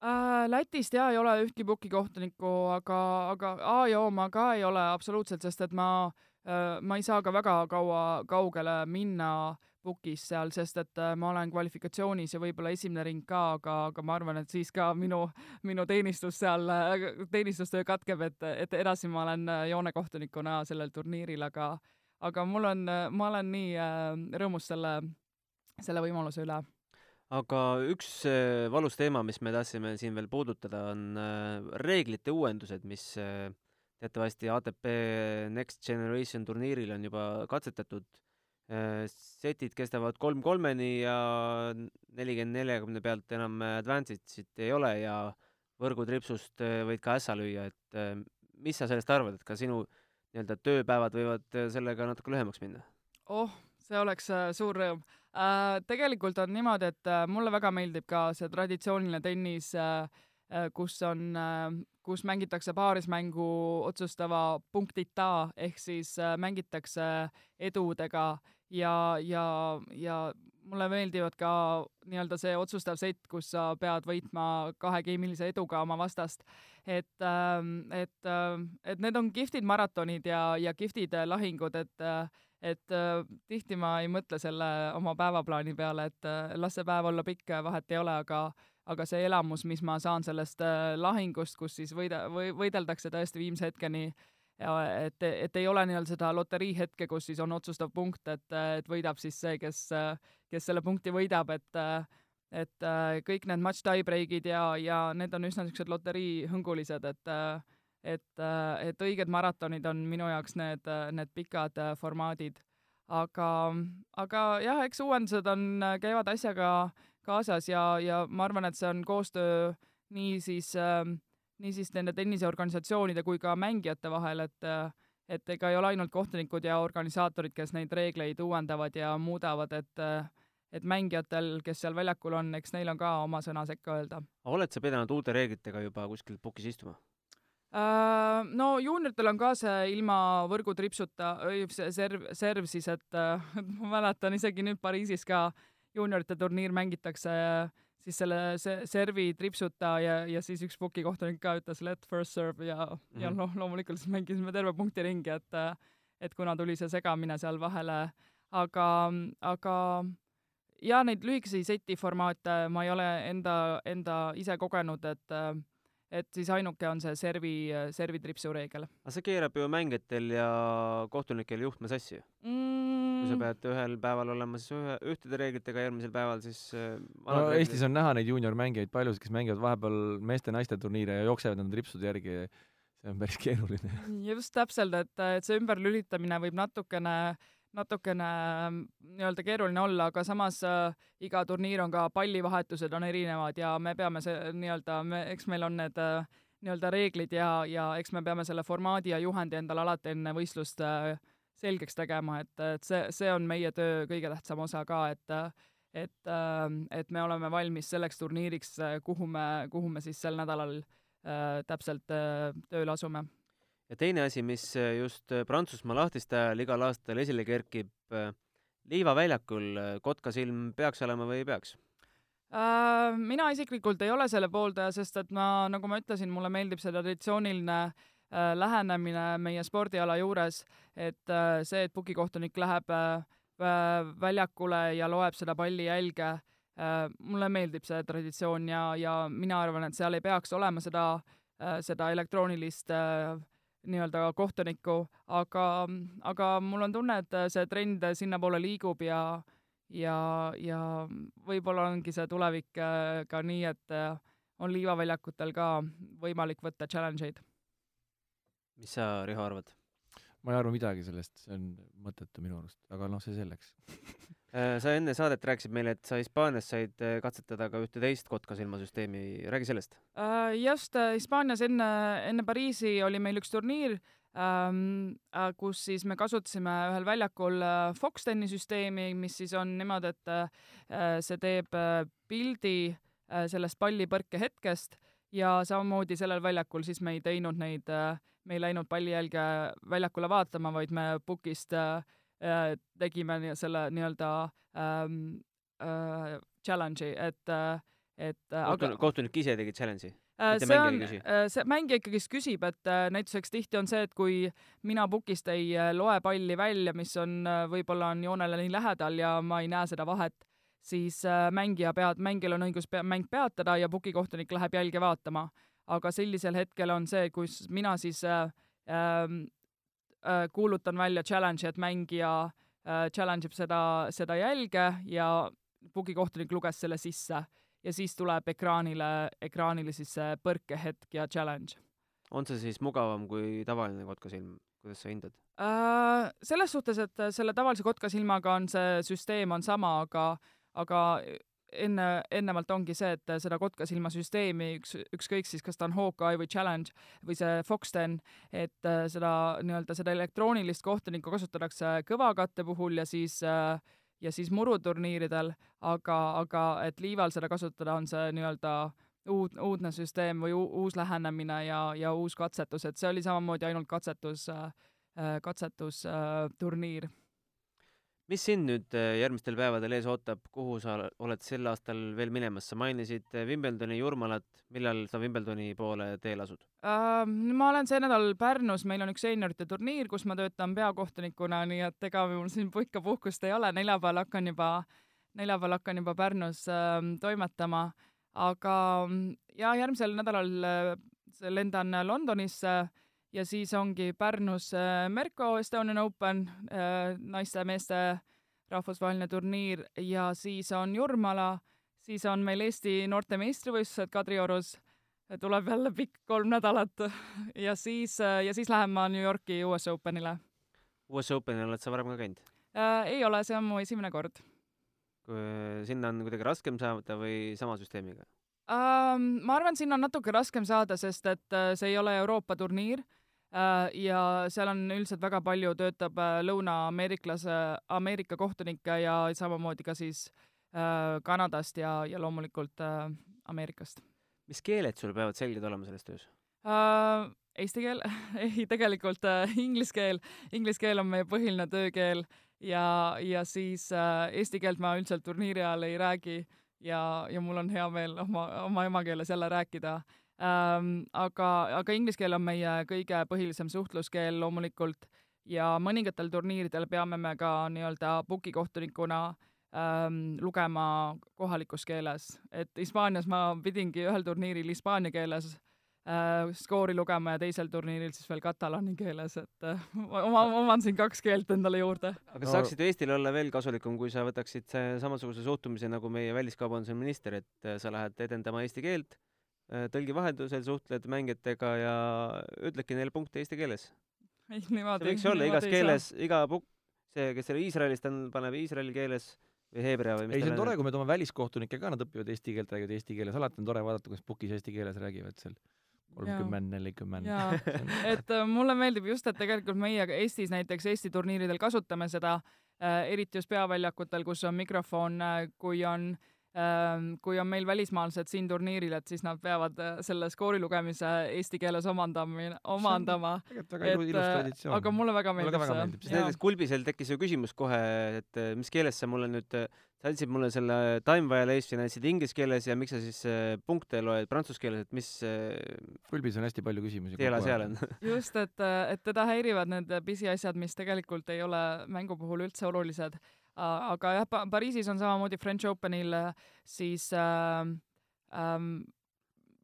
Äh, Lätist jaa ei ole ühtki pukikohtunikku, aga, aga A ja O ma ka ei ole absoluutselt, sest et ma, ma ei saa ka väga kaua kaugele minna pukis seal, sest et äh, ma olen kvalifikatsioonis ja võib-olla esimene ring ka, aga, aga ma arvan, et siis ka minu, minu teenistus seal, teenistustöö katkeb, et, et edasi ma olen äh, joonekohtunikuna sellel turniiril, aga aga mul on, ma olen nii äh, rõõmus selle, selle võimaluse üle aga üks valus teema, mis me tahtsime siin veel puudutada, on reeglite uuendused, mis teatavasti ATP Next Generation turniiril on juba katsetatud. Setid kestavad kolm kolmeni ja nelikümmend neljakümne pealt enam advance'it ei ole ja võrgutripsust eh, võid ka ässa lüüa, et eh, mis sa sellest arvad, et ka sinu nii-öelda tööpäevad võivad sellega natuke lühemaks minna? oh, see oleks äh, suur rõõm äh,. tegelikult on niimoodi, et äh, mulle väga meeldib ka see traditsiooniline tennis äh,, äh, kus on äh,, kus mängitakse paarismängu otsustava punktita ehk siis äh, mängitakse edudega ja, ja, ja mulle meeldivad ka nii-öelda see otsustav sett, kus sa pead võitma kahegeimilise eduga oma vastast. et, et, et need on kihvtid maratonid ja, ja kihvtid lahingud, et äh, et äh, tihti ma ei mõtle selle oma päevaplaani peale, et äh, las see päev olla pikk, vahet ei ole, aga aga see elamus, mis ma saan sellest äh, lahingust, kus siis võida-, või võideldakse tõesti viimse hetkeni et, et ei ole nii-öelda seda loterii hetke, kus siis on otsustav punkt, et, et võidab siis see, kes, kes selle punkti võidab, et et äh, kõik need match tiebreak'id ja, ja need on üsna niisugused loteriihõngulised, et äh, et, et õiged maratonid on minu jaoks need, need pikad äh, formaadid. aga, aga jah, eks uuendused on, käivad asjaga kaasas ja, ja ma arvan, et see on koostöö nii siis äh,, nii siis nende tenniseorganisatsioonide kui ka mängijate vahel, et et ega ei ole ainult kohtunikud ja organisaatorid, kes neid reegleid uuendavad ja muudavad, et et mängijatel, kes seal väljakul on, eks neil on ka oma sõna sekka öelda. oled sa pidanud uute reeglitega juba kuskil pukis istuma? Äh, no juunioritel on ka see ilma võrgutripsuta, see serv, serv siis, et äh, ma mäletan isegi nüüd Pariisis ka juuniorite turniir mängitakse äh, siis selle se- servi tripsuta ja, ja siis üks puki kohtunik ka ütles let first serve ja mm, -hmm. ja Mhm. noh, loomulikult siis mängisime terve punktiringi, et äh, et kuna tuli see segamine seal vahele, aga, aga ja neid lühikesi seti formaate ma ei ole enda, enda ise kogenud, et äh, et siis ainuke on see servi, servitripsu reegel aga see keerab ju mängijatel ja kohtunikel juhtme sassi ju. mm,. kui sa Mm. pead ühel päeval olema siis ühe, ühtede reeglitega, järgmisel päeval siis äh, no Eestis on näha neid juuniormängijaid paljusid, kes mängivad vahepeal meeste-naiste turniire ja jooksevad nende ripsude järgi. see on päris keeruline. just täpselt, et, et see ümberlülitamine võib natukene, natukene mm, nii-öelda keeruline olla, aga samas äh, iga turniir on ka pallivahetused on erinevad ja me peame see nii-öelda, me, eks meil on need äh, nii-öelda reeglid ja, ja eks me peame selle formaadi ja juhendi endale alati enne võistlust äh, selgeks tegema, et, et see, see on meie töö kõige tähtsam osa ka, et et, et me oleme valmis selleks turniiriks, kuhu me, kuhu me siis sel nädalal äh, täpselt äh, tööle asume ja teine asi, mis äh, just äh, Prantsusmaa lahtiste ajal igal aastal esile kerkib, liivaväljakul äh, kotkasilm peaks olema või ei peaks? Mina isiklikult ei ole selle pooldaja, sest et ma, nagu ma ütlesin, mulle meeldib see traditsiooniline äh, lähenemine meie spordiala juures, et see, et pukikohtunik läheb äh, vä- väljakule ja loeb seda pallijälge äh,, mulle meeldib see traditsioon ja, ja mina arvan, et seal ei peaks olema seda seda elektroonilist äh, nii-öelda kohtunikku, aga, aga mul on tunne, et see trend sinnapoole liigub ja ja, ja võib-olla ongi see tulevik äh, ka nii, et äh, on liivaväljakutel ka võimalik võtta challenge eid. mis sa, Riho, arvad? ma ei arva midagi sellest, see on mõttetu minu arust, aga noh, see selleks. Äh, sa enne saadet rääkisid meile, et sa Hispaanias said äh, katsetada ka ühte teist kotkasilmasüsteemi, räägi sellest. Äh, just Hispaanias enne, enne Pariisi oli meil üks turniir ähm,, kus siis me kasutasime ühel väljakul Foxteni süsteemi, mis siis on niimoodi, et see teeb pildi sellest pallipõrke hetkest ja samamoodi sellel väljakul siis me ei teinud neid me ei läinud pallijälge väljakule vaatama, vaid me äh, äh, tegime nii- selle nii-öelda ähm, äh, challenge'i, et äh, et äh, kohtunik, kohtunik ise tegi challenge'i. Äh, see on see mängija ikkagist küsib, et äh, näituseks tihti on see, et kui mina pukist ei äh, loe palli välja, mis on äh, võib-olla on joonele nii lähedal ja ma ei näe seda vahet, siis äh, mängija pead, mängijal on õigus pea, mäng peatada ja pukikohtunik läheb jälge vaatama. aga sellisel hetkel on see, kus mina siis äh, ähm, äh, kuulutan välja challenge'i, et mängija äh, challenge ib seda, seda jälge ja pukikohtunik luges selle sisse ja siis tuleb ekraanile, ekraanile siis see põrkehetk ja challenge on see siis mugavam kui tavaline kotkasilm, kuidas sa hindad? äh,. selles suhtes, et selle tavalise kotkasilmaga on see süsteem on sama, aga, aga enne, ennemalt ongi see, et seda kotkasilma süsteemi üks, ükskõik siis, kas ta on Hawkeye või Challenge või see Foxten, et äh, seda nii-öelda seda elektroonilist kohtunikku kasutatakse kõvakatte puhul ja siis äh, ja siis muruturniiridel, aga, aga et liival seda kasutada, on see nii-öelda uud, uudne süsteem või uu- uus lähenemine ja, ja uus katsetus, et see oli samamoodi ainult katsetus äh,, katsetusturniir. Mis sind nüüd äh, järgmistel päevadel ees ootab, kuhu sa oled sel aastal veel minemas, sa mainisid äh, Wimbledoni Jurmalat, millal sa Wimbledoni poole teel asud? Ähm, ma olen see nädal Pärnus, meil on üks seeniorite turniir, kus ma töötan peakohtunikuna, nii et ega mul siin ikka puhkust ei ole, neljapäeval hakkan juba, neljapäeval hakkan juba Pärnus ähm, toimetama, aga mm, ja järgmisel nädalal see- lendan Londonisse ja siis ongi Pärnus äh, Merko Estonian Open äh,, naiste-meeste rahvusvaheline turniir ja siis on Jurmala, siis on meil Eesti noorte meistrivõistlused Kadriorus tuleb jälle pikk kolm nädalat ja siis, ja siis lähen ma New Yorki US Openile US Openil oled sa varem ka käinud? äh,. ei ole, see on mu esimene kord sinna on kuidagi raskem saada või sama süsteemiga? ähm,. ma arvan, sinna on natuke raskem saada, sest et äh, see ei ole Euroopa turniir äh, ja seal on üldiselt väga palju, töötab äh, lõuna-ameeriklase, Ameerika kohtunikke ja samamoodi ka siis äh, Kanadast ja, ja loomulikult äh, Ameerikast. Mis keeled sul peavad selged olema selles töös? Uh, Eesti keel, ei tegelikult uh, inglise keel, inglise keel on meie põhiline töökeel ja, ja siis uh, eesti keelt ma üldiselt turniiri ajal ei räägi ja, ja mul on hea meel oma, oma emakeeles jälle rääkida um,. aga, aga inglise keel on meie kõige põhilisem suhtluskeel loomulikult ja mõningatel turniiridel peame me ka nii-öelda pukikohtunikuna ähm, lugema kohalikus keeles, et Hispaanias ma pidingi ühel turniiril hispaania keeles äh, skoori lugema ja teisel turniiril siis veel katalaani keeles, et äh, oma, oman siin kaks keelt endale juurde. aga no. saaksid Eestile olla veel kasulikum, kui sa võtaksid samasuguse suhtumise nagu meie väliskaubanduse minister, et äh, sa lähed edendama eesti keelt, tõlgi vahendusel suhtled mängijatega ja ütledki neile punkte eesti keeles. ei, niimoodi. see võiks olla igas keeles, iga puk-, see, kes selle Iisraelist on, paneb iisraeli keeles või heebrea või mis ei, see on tore, kui me toome väliskohtunikke ka, nad õpivad eesti keelt, räägivad eesti keeles, alati on tore vaadata, kuidas pukis eesti keeles räägivad seal kolmkümmend, nelikümmend. et äh, mulle meeldib just, et tegelikult meie Eestis näiteks Eesti turniiridel kasutame seda äh,, eriti just peaväljakutel, kus on mikrofon äh,, kui on äh, kui on meil välismaalased siin turniiril, et siis nad peavad äh, selle skoori lugemise eesti keeles omandama, omandama. väga äh, aga mulle väga meeldib see. sest näiteks Kulbisel tekkis ju küsimus kohe, et mis keeles sa mulle nüüd sa andsid mulle selle time violation, andsid inglise keeles ja miks sa siis äh, punkte loed prantsuse keeles, et mis äh, pulbis on hästi palju küsimusi. keela seal on just, et, et teda häirivad need pisiasjad, mis tegelikult ei ole mängu puhul üldse olulised. Aga jah pa, Pariisis on samamoodi French Openil siis äh, ähm,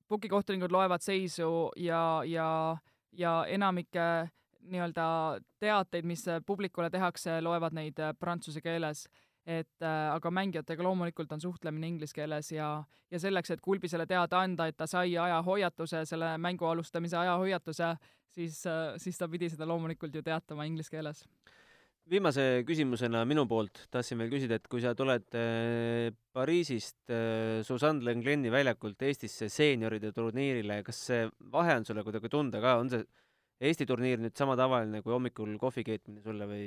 pukikohtunikud loevad seisu ja, ja, ja enamike nii-öelda teateid, mis publikule tehakse, loevad neid prantsuse keeles et äh, aga mängijatega loomulikult on suhtlemine inglise keeles ja, ja selleks, et Kulbisele teada anda, et ta sai ajahoiatuse, selle mängu alustamise ajahoiatuse, siis äh,, siis ta pidi seda loomulikult ju teatama inglise keeles. Viimase küsimusena minu poolt tahtsin veel küsida, et kui sa tuled äh, Pariisist äh, Susanne Lengleni väljakult Eestisse seenioride turniirile, kas see vahe on sulle kuidagi tunda ka, on see Eesti turniir nüüd sama tavaline kui hommikul kohvi keetmine sulle või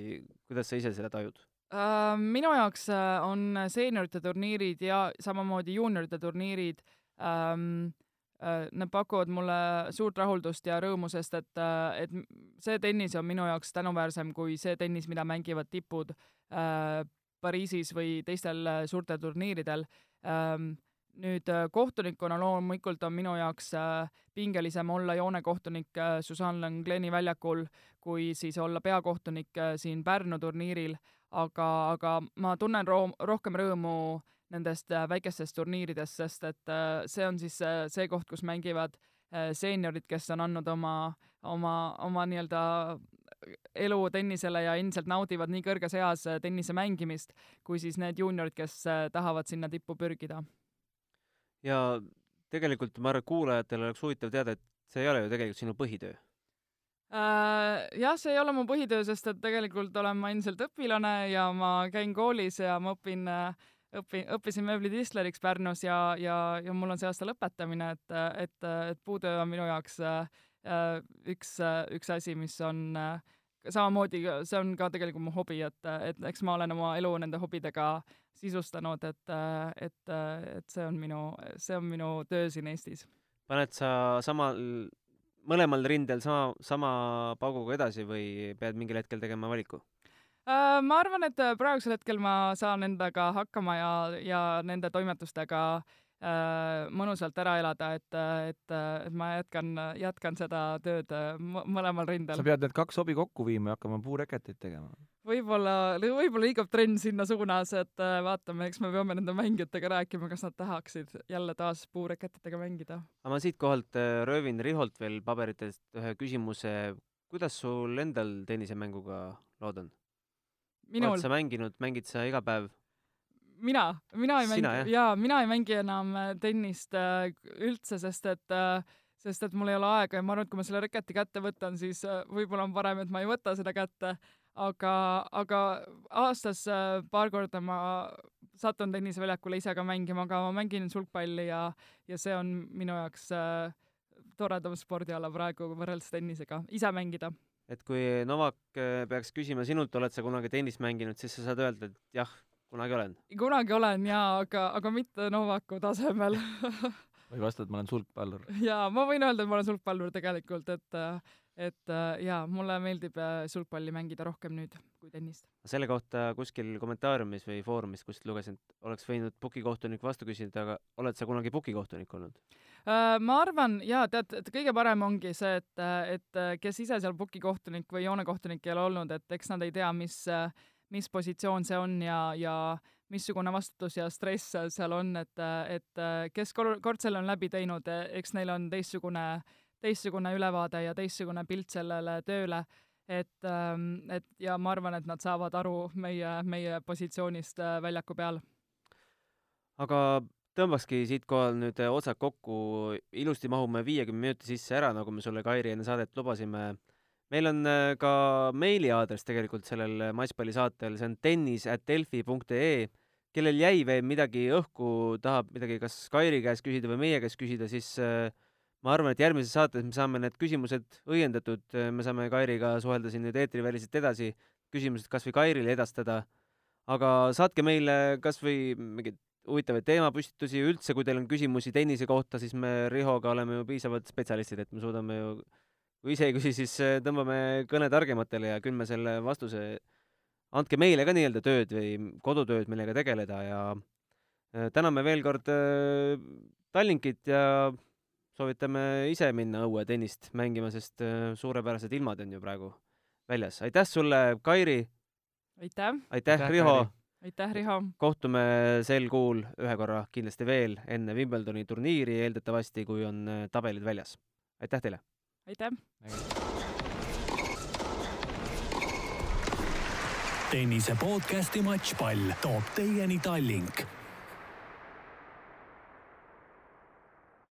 kuidas sa ise seda tajud? Äh, minu jaoks äh, on seeniorite turniirid ja samamoodi juuniorite turniirid ähm, äh, Nad pakuvad mulle suurt rahuldust ja rõõmu, sest et, et see tennis on minu jaoks tänuväärsem kui see tennis, mida mängivad tipud äh, Pariisis või teistel suurtel turniiridel ähm,. nüüd kohtunikuna loomulikult on minu jaoks äh, pingelisem olla joonekohtunik äh, Susanne Lengleni väljakul, kui siis olla peakohtunik äh, siin Pärnu turniiril aga, aga ma tunnen rohkem rõõmu nendest äh, väikestest turniiridest, sest et äh, see on siis äh, see koht, kus mängivad seeniorid, kes on andnud oma, oma, oma nii-öelda elu tennisele ja endiselt naudivad nii kõrges eas tennise mängimist, kui siis need juuniorid, kes tahavad sinna tippu pürgida. ja tegelikult ma arvan, et kuulajatel oleks huvitav teada, et see ei ole ju tegelikult sinu põhitöö jah, see ei ole mu põhitöö, sest et tegelikult olen ma endiselt õpilane ja ma käin koolis ja ma õpin, äh, õpin, õppisin mööblitistleriks Pärnus ja, ja, ja mul on see aasta lõpetamine, et, et, et puutöö on minu jaoks äh, üks, üks asi, mis on samamoodi, see on ka tegelikult mu hobi, et, et eks ma olen oma elu nende hobidega sisustanud, et, et, et see on minu, see on minu töö siin Eestis. paned sa samal mõlemal rindel sama, sama pauguga edasi või pead mingil hetkel tegema valiku? Äh, ma arvan, et äh, praegusel hetkel ma saan endaga hakkama ja, ja nende toimetustega äh, mõnusalt ära elada, et, et, et ma jätkan, jätkan seda tööd mõlemal rindel. sa pead need kaks hobi kokku viima ja hakkama puureketeid tegema võib-olla, võib-olla liigub trend sinna suunas, et vaatame, eks me peame nende mängijatega rääkima, kas nad tahaksid jälle taas puureketitega mängida. aga ma siitkohalt röövin Riholt veel paberitest ühe küsimuse. kuidas sul endal tennisemänguga lood on? Oled sa mänginud, mängid sa iga päev? mina, mina ei Sina, mängi, jaa, mina ei mängi enam äh, tennist üldse, sest et sest et mul ei ole aega ja ma arvan, et kui ma selle reketi kätte võtan, siis võib-olla on parem, et ma ei võta seda kätte aga, aga aastas äh, paar korda ma satun tenniseväljakule ise ka mängima, aga ma mängin sulgpalli ja, ja see on minu jaoks äh, toredam spordiala praegu võrreldes tennisega, ise mängida. Et kui Novak äh, peaks küsima sinult, oled sa kunagi tennist mänginud, siis sa saad öelda, et jah, kunagi olen? kunagi olen jaa, aga, aga mitte Novaku tasemel või vastad, ma olen sulgpallur? jaa, ma võin öelda, et ma olen sulgpallur tegelikult, et et jaa, mulle meeldib äh, sulgpalli mängida rohkem nüüd kui tennist. selle kohta kuskil kommentaariumis või foorumis kuskilt lugesin, et oleks võinud pukikohtunik vastu küsida, aga oled sa kunagi pukikohtunik olnud? Äh, ma arvan, jaa, tead, et kõige parem ongi see, et, et kes ise seal pukikohtunik või joonekohtunik ei ole olnud, et eks nad ei tea, mis, mis positsioon see on ja, ja missugune vastutus ja stress seal on, et, et kes kord selle on läbi teinud, eks neil on teistsugune teistsugune ülevaade ja teistsugune pilt sellele tööle, et, et ja ma arvan, et nad saavad aru meie, meie positsioonist väljaku peal. aga tõmbakski siitkohal nüüd otsad kokku, ilusti mahume viiekümne minuti sisse ära, nagu me sulle, Kairi, enne saadet lubasime meil on äh, ka meiliaadress tegelikult sellel matšpallisaatel, see on tennis.delfi.ee. kellel jäi veel midagi õhku, tahab midagi kas Kairi käest küsida või meie käest küsida, siis äh, ma arvan, et järgmises saates me saame need küsimused õiendatud, me saame Kairiga suhelda siin nüüd eetriväliselt edasi, küsimused kas või Kairile edastada. aga saatke meile kas või mingeid huvitavaid teemapüstitusi, üldse kui teil on küsimusi tennise kohta, siis me Rihoga oleme ju piisavad spetsialistid, et me suudame ju kui ise ei küsi, siis äh, tõmbame kõne targematele ja küll me selle vastuse, andke meile ka nii-öelda tööd või kodutööd, millega tegeleda ja äh, täname veel kord äh, Tallinkit ja soovitame ise minna õue tennist mängima, sest suurepärased ilmad on ju praegu väljas. aitäh sulle, Kairi! aitäh! aitäh, Riho! Aitäh, Riho! kohtume sel kuul ühe korra kindlasti veel enne Wimbledoni turniiri, eeldatavasti, kui on tabelid väljas. aitäh teile! aitäh! tennise podcasti Matšpall toob teieni Tallink